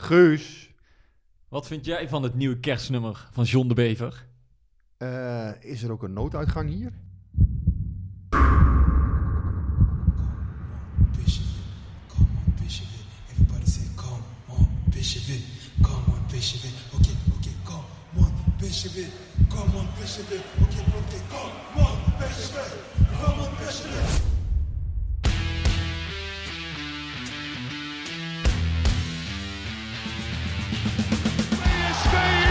Geus, wat vind jij van het nieuwe kerstnummer van John de Bever? eh, is er ook een nooduitgang hier? Come on, come on,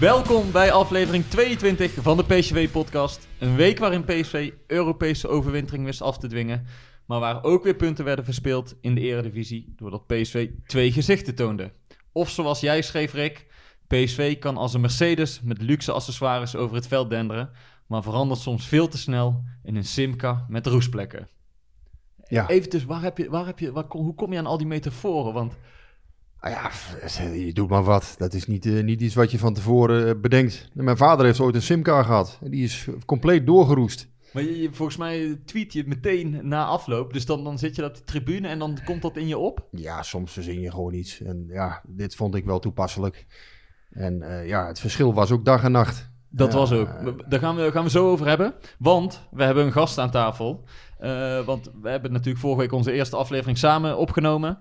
Welkom bij aflevering 22 van de PSV-podcast. Een week waarin PSV Europese overwintering wist af te dwingen. Maar waar ook weer punten werden verspeeld in de eredivisie... doordat PSV twee gezichten toonde. Of zoals jij schreef, Rick... PSV kan als een Mercedes met luxe accessoires over het veld denderen... maar verandert soms veel te snel in een Simca met roestplekken. Ja. Even dus, waar heb je, waar heb je, waar, hoe kom je aan al die metaforen? Want ja, je doet maar wat. Dat is niet, eh, niet iets wat je van tevoren eh, bedenkt. Mijn vader heeft ooit een simkaart gehad. En die is compleet doorgeroest. Maar je, je- volgens mij tweet je het meteen na afloop. Dus dan, dan zit je op de tribune en dan komt dat in je op. Ja, soms verzin je gewoon iets. En ja, dit vond ik wel toepasselijk. En eh, ja, het verschil was ook dag en nacht. Dat Ja, was ook. eh, Daar gaan we, gaan we zo over hebben. Want we hebben een gast aan tafel. Eh, want we hebben natuurlijk vorige week onze eerste aflevering samen opgenomen.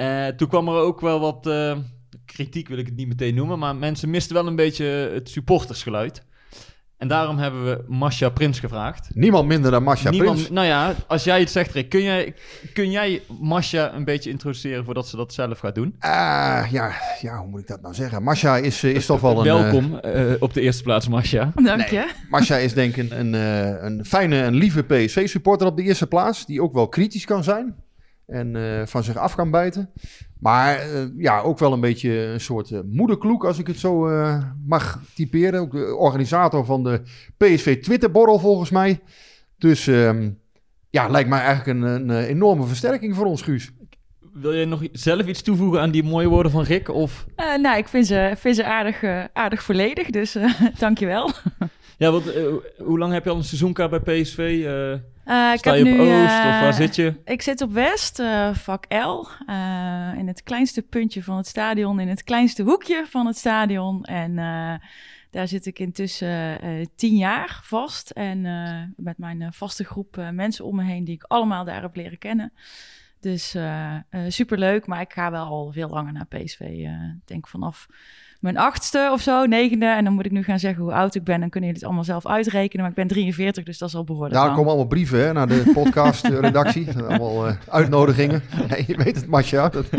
Eh, toen kwam er ook wel wat eh, kritiek, wil ik het niet meteen noemen. Maar mensen misten wel een beetje het supportersgeluid. En daarom hebben we Masha Prins gevraagd. Niemand minder dan Masha Niemand, Prins. Nou ja, als jij het zegt, Rick, kun jij, kun jij Masha een beetje introduceren voordat ze dat zelf gaat doen? Ah, ja, ja, hoe moet ik dat nou zeggen? Masha is, eh, is toch wel een... Welkom eh, op de eerste plaats, Masha. Dank je. Masha is denk ik een, een, eh, een fijne en lieve PSV-supporter op de eerste plaats. Die ook wel kritisch kan zijn. En eh, van zich af kan bijten. Maar eh, ja, ook wel een beetje een soort eh, moederkloek, als ik het zo eh, mag typeren. Ook de organisator van de PSV Twitterborrel volgens mij. Dus ehm, ja, lijkt mij eigenlijk een, een enorme versterking voor ons, Guus. Wil jij nog zelf iets toevoegen aan die mooie woorden van Rick? Of... Eh, nou, ik vind ze, vind ze aardig, aardig volledig, dus eh dankjewel. Ja, want hoe lang heb je al een seizoenkaart bij PSV? Eh, Eh, sta je op nu, Oost eh, of waar zit je? Ik zit op West, eh, vak L, eh, in het kleinste puntje van het stadion, in het kleinste hoekje van het stadion. En eh, daar zit ik intussen eh tien jaar vast. En eh, met mijn eh, vaste groep eh, mensen om me heen die ik allemaal daar heb leren kennen. Dus eh eh, superleuk, maar ik ga wel al veel langer naar PSV. eh, Ik denk vanaf mijn achtste of zo, negende. En dan moet ik nu gaan zeggen hoe oud ik ben. Dan kunnen jullie het allemaal zelf uitrekenen. Maar ik ben 43, dus dat is al behoorlijk Ja, er komen allemaal brieven hè, naar de podcast-redactie. allemaal eh, uitnodigingen. Nee, je weet het. Dat...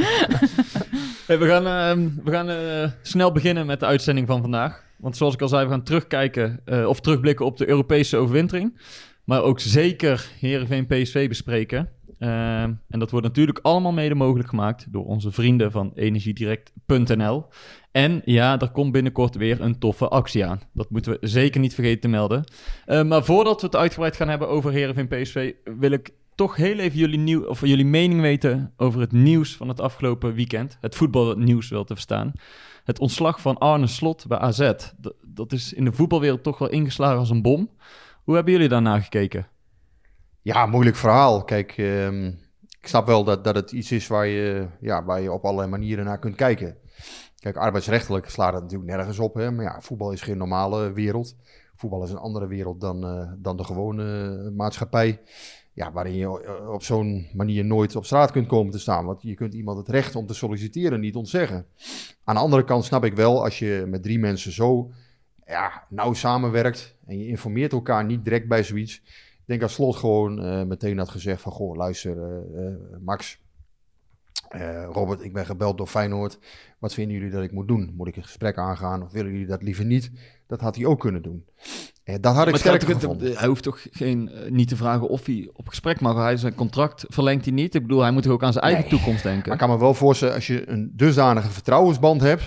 Hey, we gaan, ehm, we gaan eh, snel beginnen met de uitzending van vandaag. Want zoals ik al zei, we gaan terugkijken eh, of terugblikken op de Europese overwintering. Maar ook zeker Heerenveen PSV bespreken. Ehm, en dat wordt natuurlijk allemaal mede mogelijk gemaakt door onze vrienden van energiedirect.nl. En ja, er komt binnenkort weer een toffe actie aan. Dat moeten we zeker niet vergeten te melden. Eh, maar voordat we het uitgebreid gaan hebben over Heerenveen PSV, wil ik toch heel even jullie, nieuw, of jullie mening weten over het nieuws van het afgelopen weekend. Het voetbalnieuws wel te verstaan. Het ontslag van Arne Slot bij AZ. Dat is in de voetbalwereld toch wel ingeslagen als een bom. Hoe hebben jullie daarna gekeken? Ja, moeilijk verhaal. Kijk, ehm, ik snap wel dat, dat het iets is waar je, ja, waar je op allerlei manieren naar kunt kijken. Kijk, arbeidsrechtelijk slaat het natuurlijk nergens op. Hè? Maar ja, voetbal is geen normale wereld. Voetbal is een andere wereld dan, eh, dan de gewone maatschappij. ja, waarin je eh, op zo'n manier nooit op straat kunt komen te staan. Want je kunt iemand het recht om te solliciteren niet ontzeggen. Aan de andere kant snap ik wel, als je met drie mensen zo ja, nauw samenwerkt en je informeert elkaar niet direct bij zoiets. Ik denk dat Slot gewoon eh, meteen had gezegd van, goh, luister, eh, eh, Max, Robert, ik ben gebeld door Feyenoord. Wat vinden jullie dat ik moet doen? Moet ik een gesprek aangaan of willen jullie dat liever niet? Dat had hij ook kunnen doen. Dat had ik toch- gevonden. Hij hoeft toch geen, niet te vragen of hij op gesprek mag. Hij zijn contract verlengt hij niet. Ik bedoel, hij moet toch ook aan zijn eigen Nee. toekomst denken. Maar ik kan me wel voorstellen, als je een dusdanige vertrouwensband hebt,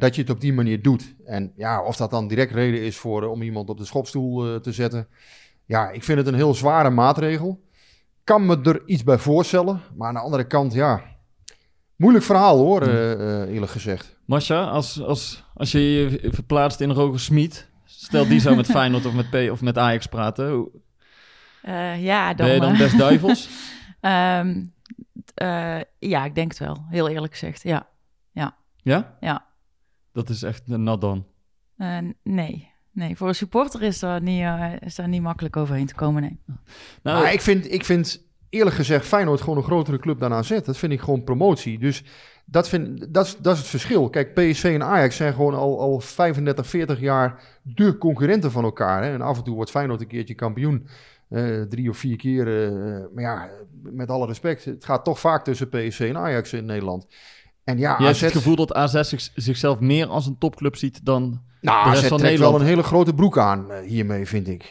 dat je het op die manier doet. En ja, of dat dan direct reden is voor, om iemand op de schopstoel te zetten. Ja, ik vind het een heel zware maatregel. Kan me er iets bij voorstellen. Maar aan de andere kant, ja, moeilijk verhaal hoor, eh, eh, eerlijk gezegd. Masha, als, als, als je je verplaatst in Roger Smit, stel die zou met Feyenoord of met, P of met Ajax praten, hoe- Eh, ja, dan... ben je dan best duivels? ehm, eh, ja, ik denk het wel. Heel eerlijk gezegd, ja. ja? Ja. Dat is echt een nat dan. Eh, nee. Nee, voor een supporter is daar, niet, eh, is daar niet makkelijk overheen te komen, nee. Nou, maar ik vind, ik vind eerlijk gezegd Feyenoord gewoon een grotere club dan AZ. Dat vind ik gewoon promotie. Dus dat, vind, dat, is, dat is het verschil. Kijk, PSV en Ajax zijn gewoon al, al 35, 40 jaar de concurrenten van elkaar. Hè? En af en toe wordt Feyenoord een keertje kampioen. eh, drie of vier keer. eh, maar ja, met alle respect. Het gaat toch vaak tussen PSV en Ajax in Nederland. En ja, je hebt het gevoel dat AZ zich- zichzelf meer als een topclub ziet dan... nou, AZ van trekt Nederland. wel een hele grote broek aan eh, hiermee, vind ik.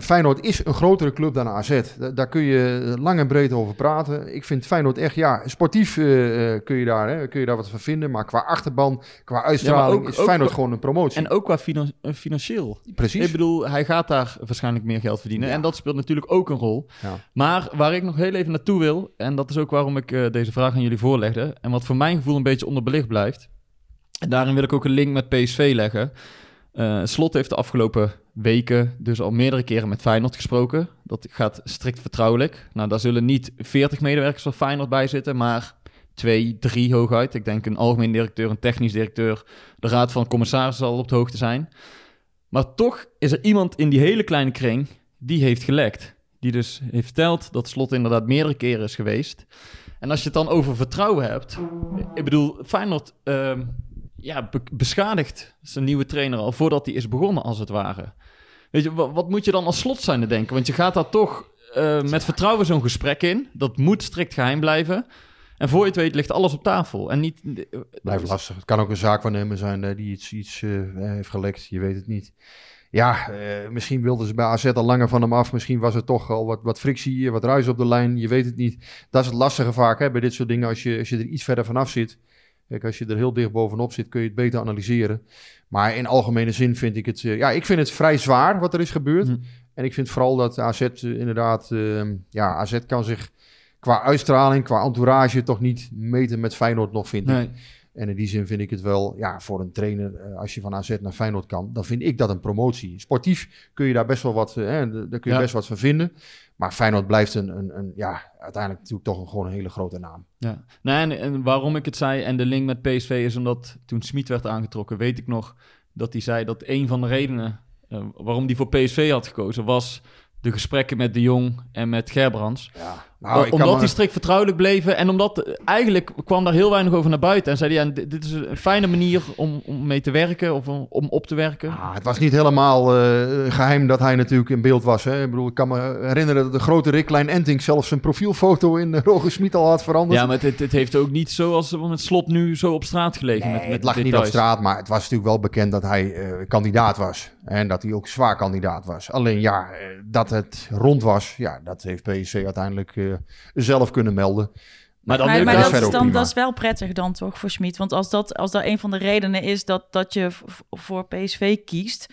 Feyenoord is een grotere club dan AZ. Da- daar kun je lang en breed over praten. Ik vind Feyenoord echt, ja, sportief eh, eh, kun, je daar, hè, kun je daar wat van vinden. Maar qua achterban, qua uitstraling ook- is Feyenoord gewoon een promotie. En ook qua finan- eh, financieel. Precies. Ik bedoel, hij gaat daar waarschijnlijk meer geld verdienen. Ja. En dat speelt natuurlijk ook een rol. Ja. Maar waar ik nog heel even naartoe wil, en dat is ook waarom ik eh, deze vraag aan jullie voorlegde, en wat voor mijn gevoel een beetje onderbelicht blijft, daarin wil ik ook een link met PSV leggen. Eh, Slot heeft de afgelopen weken dus al meerdere keren met Feyenoord gesproken. Dat gaat strikt vertrouwelijk. Nou, daar zullen niet 40 medewerkers van Feyenoord bij zitten, maar twee, drie hooguit. Ik denk een algemeen directeur, een technisch directeur, de raad van commissarissen zal op de hoogte zijn. Maar toch is er iemand in die hele kleine kring die heeft gelekt. Die dus heeft verteld dat Slot inderdaad meerdere keren is geweest. En als je het dan over vertrouwen hebt... Ik bedoel, Feyenoord ehm, ja, be- beschadigt zijn nieuwe trainer al voordat hij is begonnen, als het ware. Weet je, wat, moet je dan als Slot zijn denken? Want je gaat daar toch eh, met vertrouwen zo'n gesprek in. Dat moet strikt geheim blijven. En voor je het weet ligt alles op tafel. En niet... Blijft lastig. Het kan ook een zaakwaarnemer zijn eh, die iets, iets eh, heeft gelekt. Je weet het niet. Ja, eh, misschien wilden ze bij AZ al langer van hem af. Misschien was er toch al wat, wat frictie, eh, wat ruis op de lijn. Je weet het niet. Dat is het lastige vaak hè, bij dit soort dingen. Als je, als je er iets verder vanaf zit. Kijk, als je er heel dicht bovenop zit, kun je het beter analyseren. Maar in algemene zin vind ik het... eh, ja, ik vind het vrij zwaar wat er is gebeurd. Hm. En ik vind vooral dat AZ eh, inderdaad... eh, ja, AZ kan zich qua uitstraling, qua entourage... toch niet meten met Feyenoord nog, vind ik. Nee. En in die zin vind ik het wel, ja, voor een trainer, eh, als je van AZ naar Feyenoord kan, dan vind ik dat een promotie. Sportief kun je daar best wel wat, eh, hè, daar kun je Ja. best wat van vinden. Maar Feyenoord blijft een, een, een ja, uiteindelijk natuurlijk toch een, gewoon een hele grote naam. Ja, en, en waarom ik het zei en de link met PSV is omdat toen Smit werd aangetrokken, weet ik nog dat hij zei dat een van de redenen eh, waarom hij voor PSV had gekozen was de gesprekken met De Jong en met Gerbrands. Ja, Nou, omdat me- die strikt vertrouwelijk bleven en omdat eh, eigenlijk kwam daar heel weinig over naar buiten. En zei hij, ja, dit, is een fijne manier om, om mee te werken of om, om op te werken. Ah, het was niet helemaal eh, geheim dat hij natuurlijk in beeld was. Hè. Ik bedoel, ik kan me herinneren dat de grote Rick Klein Enting zelfs zijn profielfoto in uh, Roger Smit al had veranderd. Ja, maar het, het heeft ook niet zoals met slot nu zo op straat gelegen. Nee, met, met het lag niet op straat, maar het was natuurlijk wel bekend dat hij eh, kandidaat was. En dat hij ook zwaar kandidaat was. Alleen ja, eh, dat het rond was, ja, dat heeft PSC uiteindelijk eh, zelf kunnen melden. Maar dan maar maar dat dat, is dan, dat is wel prettig dan toch voor Schmid. Want als dat, als dat een van de redenen is dat, dat je voor PSV kiest...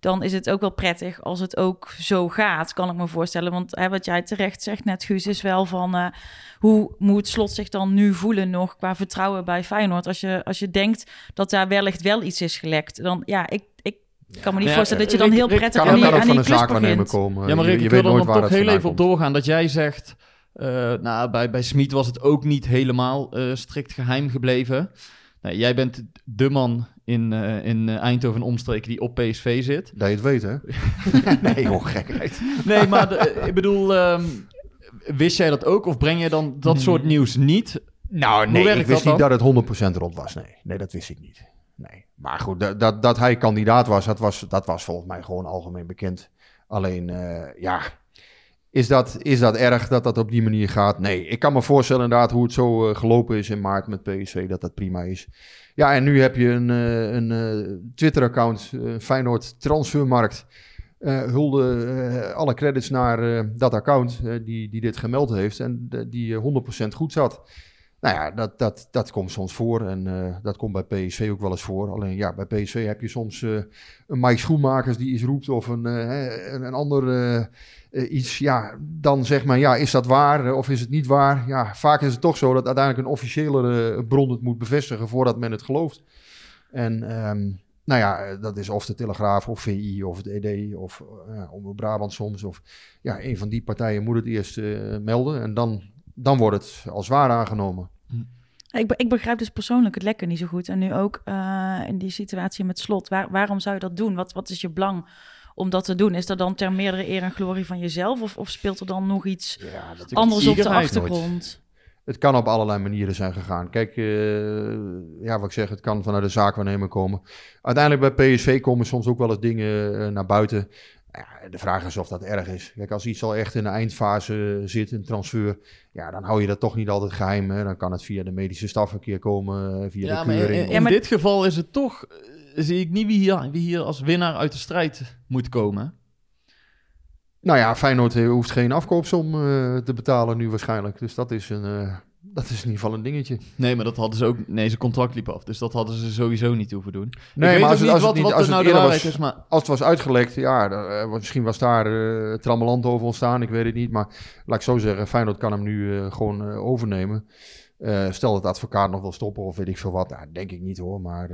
dan is het ook wel prettig als het ook zo gaat, kan ik me voorstellen. Want hè, wat jij terecht zegt net, Guus, is wel van... eh, hoe moet Slot zich dan nu voelen nog qua vertrouwen bij Feyenoord? Als je, als je denkt dat daar wellicht wel iets is gelekt, dan ja, ik... ik kan me niet Ja, voorstellen dat je dan Rick- heel Rick, prettig Kan, aan die, aan die een klus zaakwaarnemer begint. komen. Ja, maar Je- Rick, je ik weet wil er dan toch het heel even op doorgaan dat jij zegt... eh, nou, bij, bij Smit was het ook niet helemaal eh, strikt geheim gebleven. Nou, jij bent de man in, eh, in Eindhoven en omstreken die op PSV zit. Dat je het weet, hè? nee, joh, gekheid. Nee, maar de- ik bedoel, ehm, wist jij dat ook? Of breng je dan dat soort nieuws niet? Nou, nee, ik wist dat niet dat het 100% rond was. Nee, nee dat wist ik niet. Nee. Maar goed, dat, dat, dat hij kandidaat was dat, was, dat was volgens mij gewoon algemeen bekend. Alleen, eh, ja, is dat, is dat erg dat dat op die manier gaat? Nee, ik kan me voorstellen inderdaad hoe het zo eh, gelopen is in maart met PSV, dat dat prima is. Ja, en nu heb je een, eh, een eh, Twitter-account, Feyenoord Transfermarkt. Hulde alle credits naar dat account die, die dit gemeld heeft en die eh, 100% goed zat. Nou ja, dat, dat, dat komt soms voor en dat komt bij PSV ook wel eens voor. Alleen ja, bij PSV heb je soms een Mike Schoenmakers die iets roept of een, eh, een, een ander eh, iets. Ja, dan zeg maar, ja, is dat waar eh, of is het niet waar? Ja, vaak is het toch zo dat uiteindelijk een officiële eh, bron het moet bevestigen voordat men het gelooft. En ehm, nou ja, dat is of de Telegraaf of VI of het ED of Omroep Brabant soms. Of ja, een van die partijen moet het eerst melden en dan, dan wordt het als waar aangenomen. Ik, ik begrijp dus persoonlijk het lekker niet zo goed. En nu ook in die situatie met slot. Waar, waarom zou je dat doen? Wat, wat is je belang om dat te doen? Is dat dan ter meerdere eer en glorie van jezelf? Of, of speelt er dan nog iets Ja, anders op de nooit. achtergrond? Het kan op allerlei manieren zijn gegaan. Kijk, eh, ja, wat ik zeg, het kan vanuit de zaakwaarnemer komen. Uiteindelijk bij PSV komen soms ook wel eens dingen eh, naar buiten. Ja, de vraag is of dat erg is. Kijk, als iets al echt in de eindfase zit, een transfer, ja, dan hou je dat toch niet altijd geheim. Hè? Dan kan het via de medische staf een keer komen, eh, via Ja, de maar in, keuring. in dit geval is het toch... zie ik niet wie hier, wie hier als winnaar uit de strijd moet komen. Nou ja, Feyenoord eh, hoeft geen afkoopsom eh, te betalen nu waarschijnlijk. Dus dat is, een, eh, dat is in ieder geval een dingetje. Nee, maar dat hadden ze ook... Nee, zijn contract liep af. Dus dat hadden ze sowieso niet hoeven doen. Nee, ik weet maar als het- niet als het wat, niet- wat als er nou het waarheid was- is, maar... Als het was uitgelekt, ja, dan, misschien was daar trammeland over ontstaan, ik weet het niet. Maar laat ik zo zeggen, Feyenoord kan hem nu gewoon overnemen. Stel dat de advocaat nog wil stoppen of weet ik veel wat, nou, denk ik niet hoor. Maar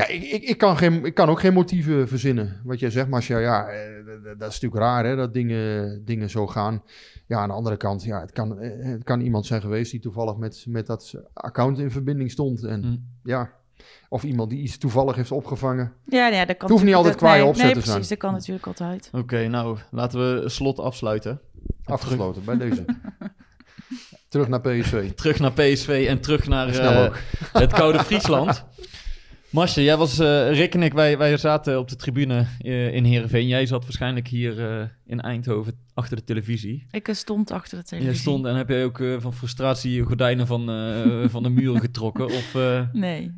ja, ik, ik, ik, kan geen, ik kan ook geen motieven verzinnen. Wat jij zegt, Marcia, ja, eh, d- d- dat is natuurlijk raar hè, dat dingen, dingen zo gaan. Ja, aan de andere kant, ja, het kan, eh, het kan iemand zijn geweest die toevallig met, met dat account in verbinding stond. En Hm. ja, of iemand die iets toevallig heeft opgevangen. Ja, nee, dat kan Het hoeft niet altijd nee, opzet nee, te zijn. precies, dat kan natuurlijk altijd. Oké, nou, laten we slot afsluiten. Afgesloten bij deze. Terug naar PSV. Terug naar PSV en terug naar eh, het koude Friesland. Masje, jij was, Rick en ik, wij, wij zaten op de tribune eh, in Heerenveen. Jij zat waarschijnlijk hier eh, in Eindhoven achter de televisie. Ik stond achter de televisie. Jij stond en heb jij ook van frustratie je gordijnen van, van de muren getrokken? Of, Nee, nee,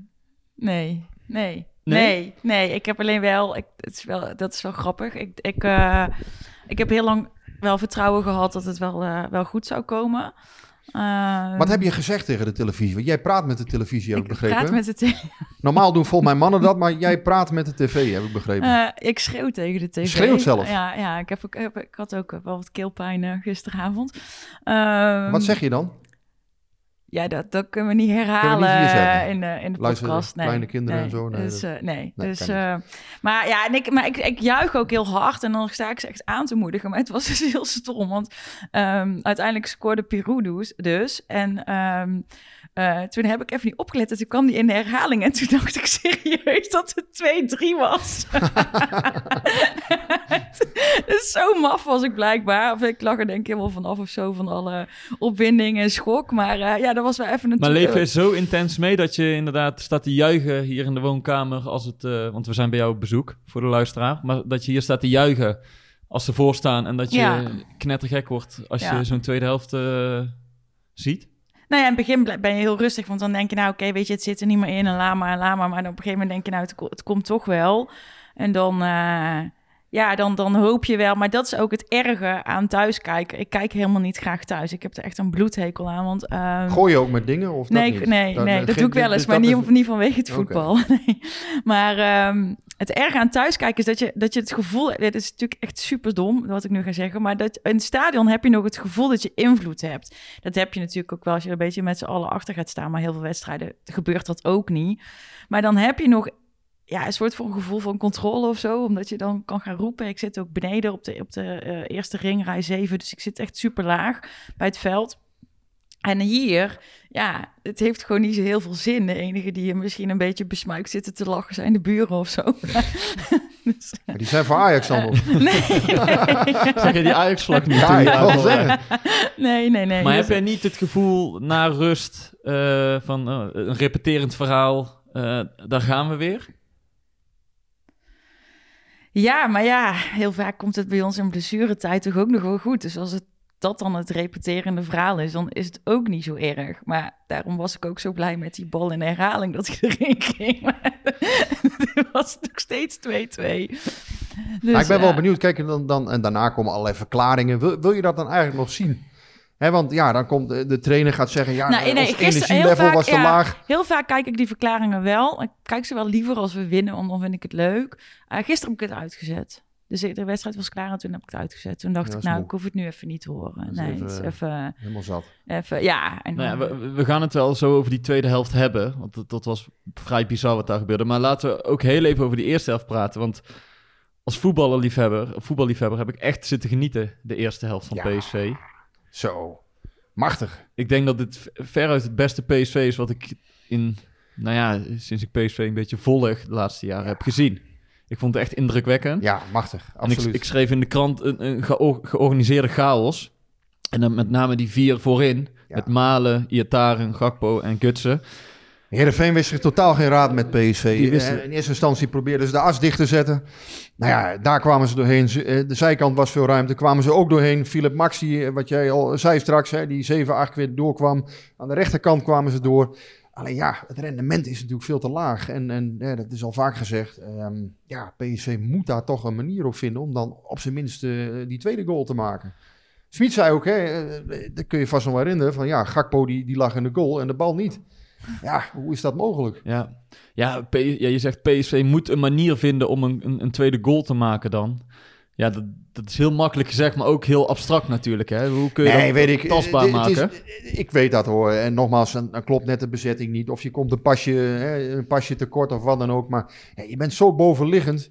nee, Nee? nee, nee. Ik heb alleen wel, ik, het is wel, dat is wel grappig. Ik, ik, ik heb heel lang wel vertrouwen gehad dat het wel, wel goed zou komen. Eh, Wat heb je gezegd tegen de televisie? Want jij praat met de televisie, heb ik, ik begrepen. praat met de tele- Normaal doen volgens mij mannen dat, maar jij praat met de tv, heb ik begrepen. Eh, ik schreeuw tegen de tv. Schreeuwt zelf? Ja, ja ik, heb ook, ik had ook wel wat keelpijn gisteravond. Ehm, Wat zeg je dan? Ja, dat, dat kunnen we niet we herhalen niet eh, in de, in de Luisteren podcast. Nee, kleine kinderen nee, en zo? Nee, dus, dat- eh, nee, Nee, dus, eh, maar ja, en ik, maar ik, ik juich ook heel hard en dan sta ik ze echt aan te moedigen. Maar het was dus heel stom, want ehm, uiteindelijk scoorde Pirou dus. dus en ehm, eh, toen heb ik even niet opgelet en toen kwam die in de herhaling. En toen dacht ik serieus dat het 2-3 was. dus zo maf was ik blijkbaar. Of ik lag er denk ik helemaal vanaf of zo van alle opwinding en schok. Maar eh, ja, dat was wel even een... maar leef je zo intens mee dat je inderdaad staat te juichen hier in de woonkamer als het... eh, want we zijn bij jou op bezoek, voor de luisteraar. Maar dat je hier staat te juichen als ze voorstaan en dat je Ja. knettergek wordt als Ja. je zo'n tweede helft ziet. Nou ja, in het begin ben je heel rustig, want dan denk je, nou oké, weet je, het zit er niet meer in en laat maar, en laat maar. Dan op een gegeven moment denk je, nou, het komt toch wel. En dan, eh, ja, dan, dan hoop je wel. Maar dat is ook het erge aan thuiskijken. Ik kijk helemaal niet graag thuis. Ik heb er echt een bloedhekel aan, want... ehm, Gooi je ook met dingen? Of Nee, dat nee, Dat- nee, dat- dat doe ik wel dus eens, maar niet, is- niet vanwege het voetbal. Nee. Maar ehm, het erge aan thuiskijken is dat je, dat je het gevoel... Dit is natuurlijk echt super dom, wat ik nu ga zeggen. Maar dat, in het stadion heb je nog het gevoel dat je invloed hebt. Dat heb je natuurlijk ook wel als je er een beetje met z'n allen achter gaat staan. Maar heel veel wedstrijden gebeurt dat ook niet. Maar dan heb je nog ja, een soort van gevoel van controle of zo. Omdat je dan kan gaan roepen. Ik zit ook beneden op de, op de eh, eerste ring, rij 7. Dus ik zit echt super laag bij het veld. En hier, ja, het heeft gewoon niet zo heel veel zin. De enige die je misschien een beetje besmuikt zitten te lachen zijn de buren of zo. dus, Maar die zijn voor Ajax dan op. nee, nee, Zeg je die Ajax-vlag niet? Ja, nee, nee. nee. Maar Dus- heb jij niet het gevoel na rust eh, van eh, een repeterend verhaal, eh, daar gaan we weer? Ja, maar ja, heel vaak komt het bij ons in blessuretijd toch ook nog wel goed. Dus als het dat dan het repeterende verhaal is, dan is het ook niet zo erg. Maar daarom was ik ook zo blij met die bal in herhaling dat ik erin ging. Maar het was nog steeds 2-2. Dus, Maar ik ben wel ja. benieuwd. Kijk, en, dan, dan, en daarna komen allerlei verklaringen. Wil, wil je dat dan eigenlijk nog zien? Hè, want ja, dan komt de, de trainer gaat zeggen... Ja, Nou, nee, ons energielevel vaak, was te ja. laag. Heel vaak kijk ik die verklaringen wel. Ik kijk ze wel liever als we winnen, want dan vind ik het leuk. Uh, gisteren heb ik het uitgezet. Dus de wedstrijd was klaar en toen heb ik het uitgezet. Toen dacht Ja, ik, nou, moe. ik hoef het nu even niet te horen. Nee, even- het is even, Helemaal zat. even, ja. En Nou ja, we, we gaan het wel zo over die tweede helft hebben, want dat, dat was vrij bizar wat daar gebeurde. Maar laten we ook heel even over die eerste helft praten, want als voetballerliefhebber, voetballiefhebber heb ik echt zitten genieten de eerste helft van Ja. PSV. Zo. Machtig. Ik denk dat dit veruit het beste PSV is wat ik in, nou ja, sinds ik PSV een beetje volg de laatste jaren heb gezien. Ik vond het echt indrukwekkend. Ja, machtig. En ik, Absoluut. ik schreef in de krant een, een geo- georganiseerde chaos. En dan met name die vier voorin. Ja. Met Malen, Iataren, Gakpo en Gutsen. Heerenveen wist zich totaal geen raad met PSV. Eh, In eerste instantie probeerden ze de as dicht te zetten. Nou ja, daar kwamen ze doorheen. Eh, De zijkant was veel ruimte, kwamen ze ook doorheen. Philip Maxi, eh, wat jij al zei straks, hè, die 7, 8 keer doorkwam. Aan de rechterkant kwamen ze door. Alleen ja, het rendement is natuurlijk veel te laag. En, en ja, dat is al vaak gezegd. ehm, ja, PSV moet daar toch een manier op vinden om dan op zijn minst die tweede goal te maken. Smit zei ook, hè, dat kun je vast nog wel herinneren, van ja, Gakpo die, die lag in de goal en de bal niet. Ja, hoe is dat mogelijk? Ja, ja, P- ja je zegt PSV moet een manier vinden om een, een, een tweede goal te maken dan. Ja, dat, dat is heel makkelijk gezegd, maar ook heel abstract natuurlijk. Hè? Hoe kun je dat weet ik. tastbaar is- maken? ik weet dat hoor. En nogmaals, dan, klopt net de bezetting niet. Of je komt een pasje, hè, een pasje tekort of wat dan ook. Maar ja, je bent zo bovenliggend.